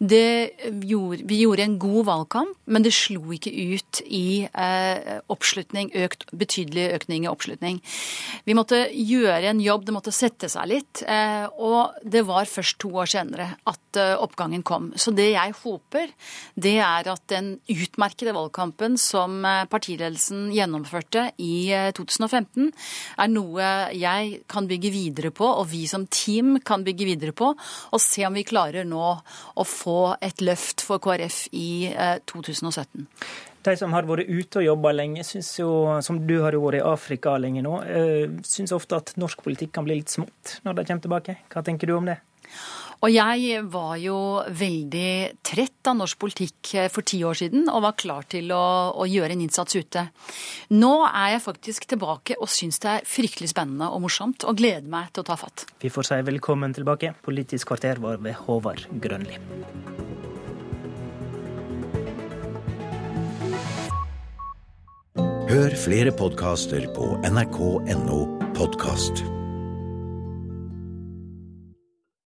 Gjorde, vi gjorde en god valgkamp, men det slo ikke ut i eh, oppslutning, økt, betydelig økning i oppslutning. Vi måtte gjøre en jobb, det måtte sette seg litt. Eh, og det var først to år senere at eh, oppgangen kom. Så det jeg håper, det er at den utmerkede valgkampen som eh, partiledelsen gjennomførte i 2015, eh, er noe jeg kan bygge videre på, og vi som team kan bygge videre på, og se om vi klarer nå å få et løft for KrF i 2017. De som har vært ute og jobba lenge, jo, som du har vært i Afrika lenge nå, syns ofte at norsk politikk kan bli litt smått når de kommer tilbake. Hva tenker du om det? Og jeg var jo veldig trett av norsk politikk eh, for ti år siden og var klar til å, å gjøre en innsats ute. Nå er jeg faktisk tilbake og syns det er fryktelig spennende og morsomt og gleder meg til å ta fatt. Vi får si velkommen tilbake. Politisk kvarter var ved Håvard Grønli. Hør flere podkaster på nrk.no podkast.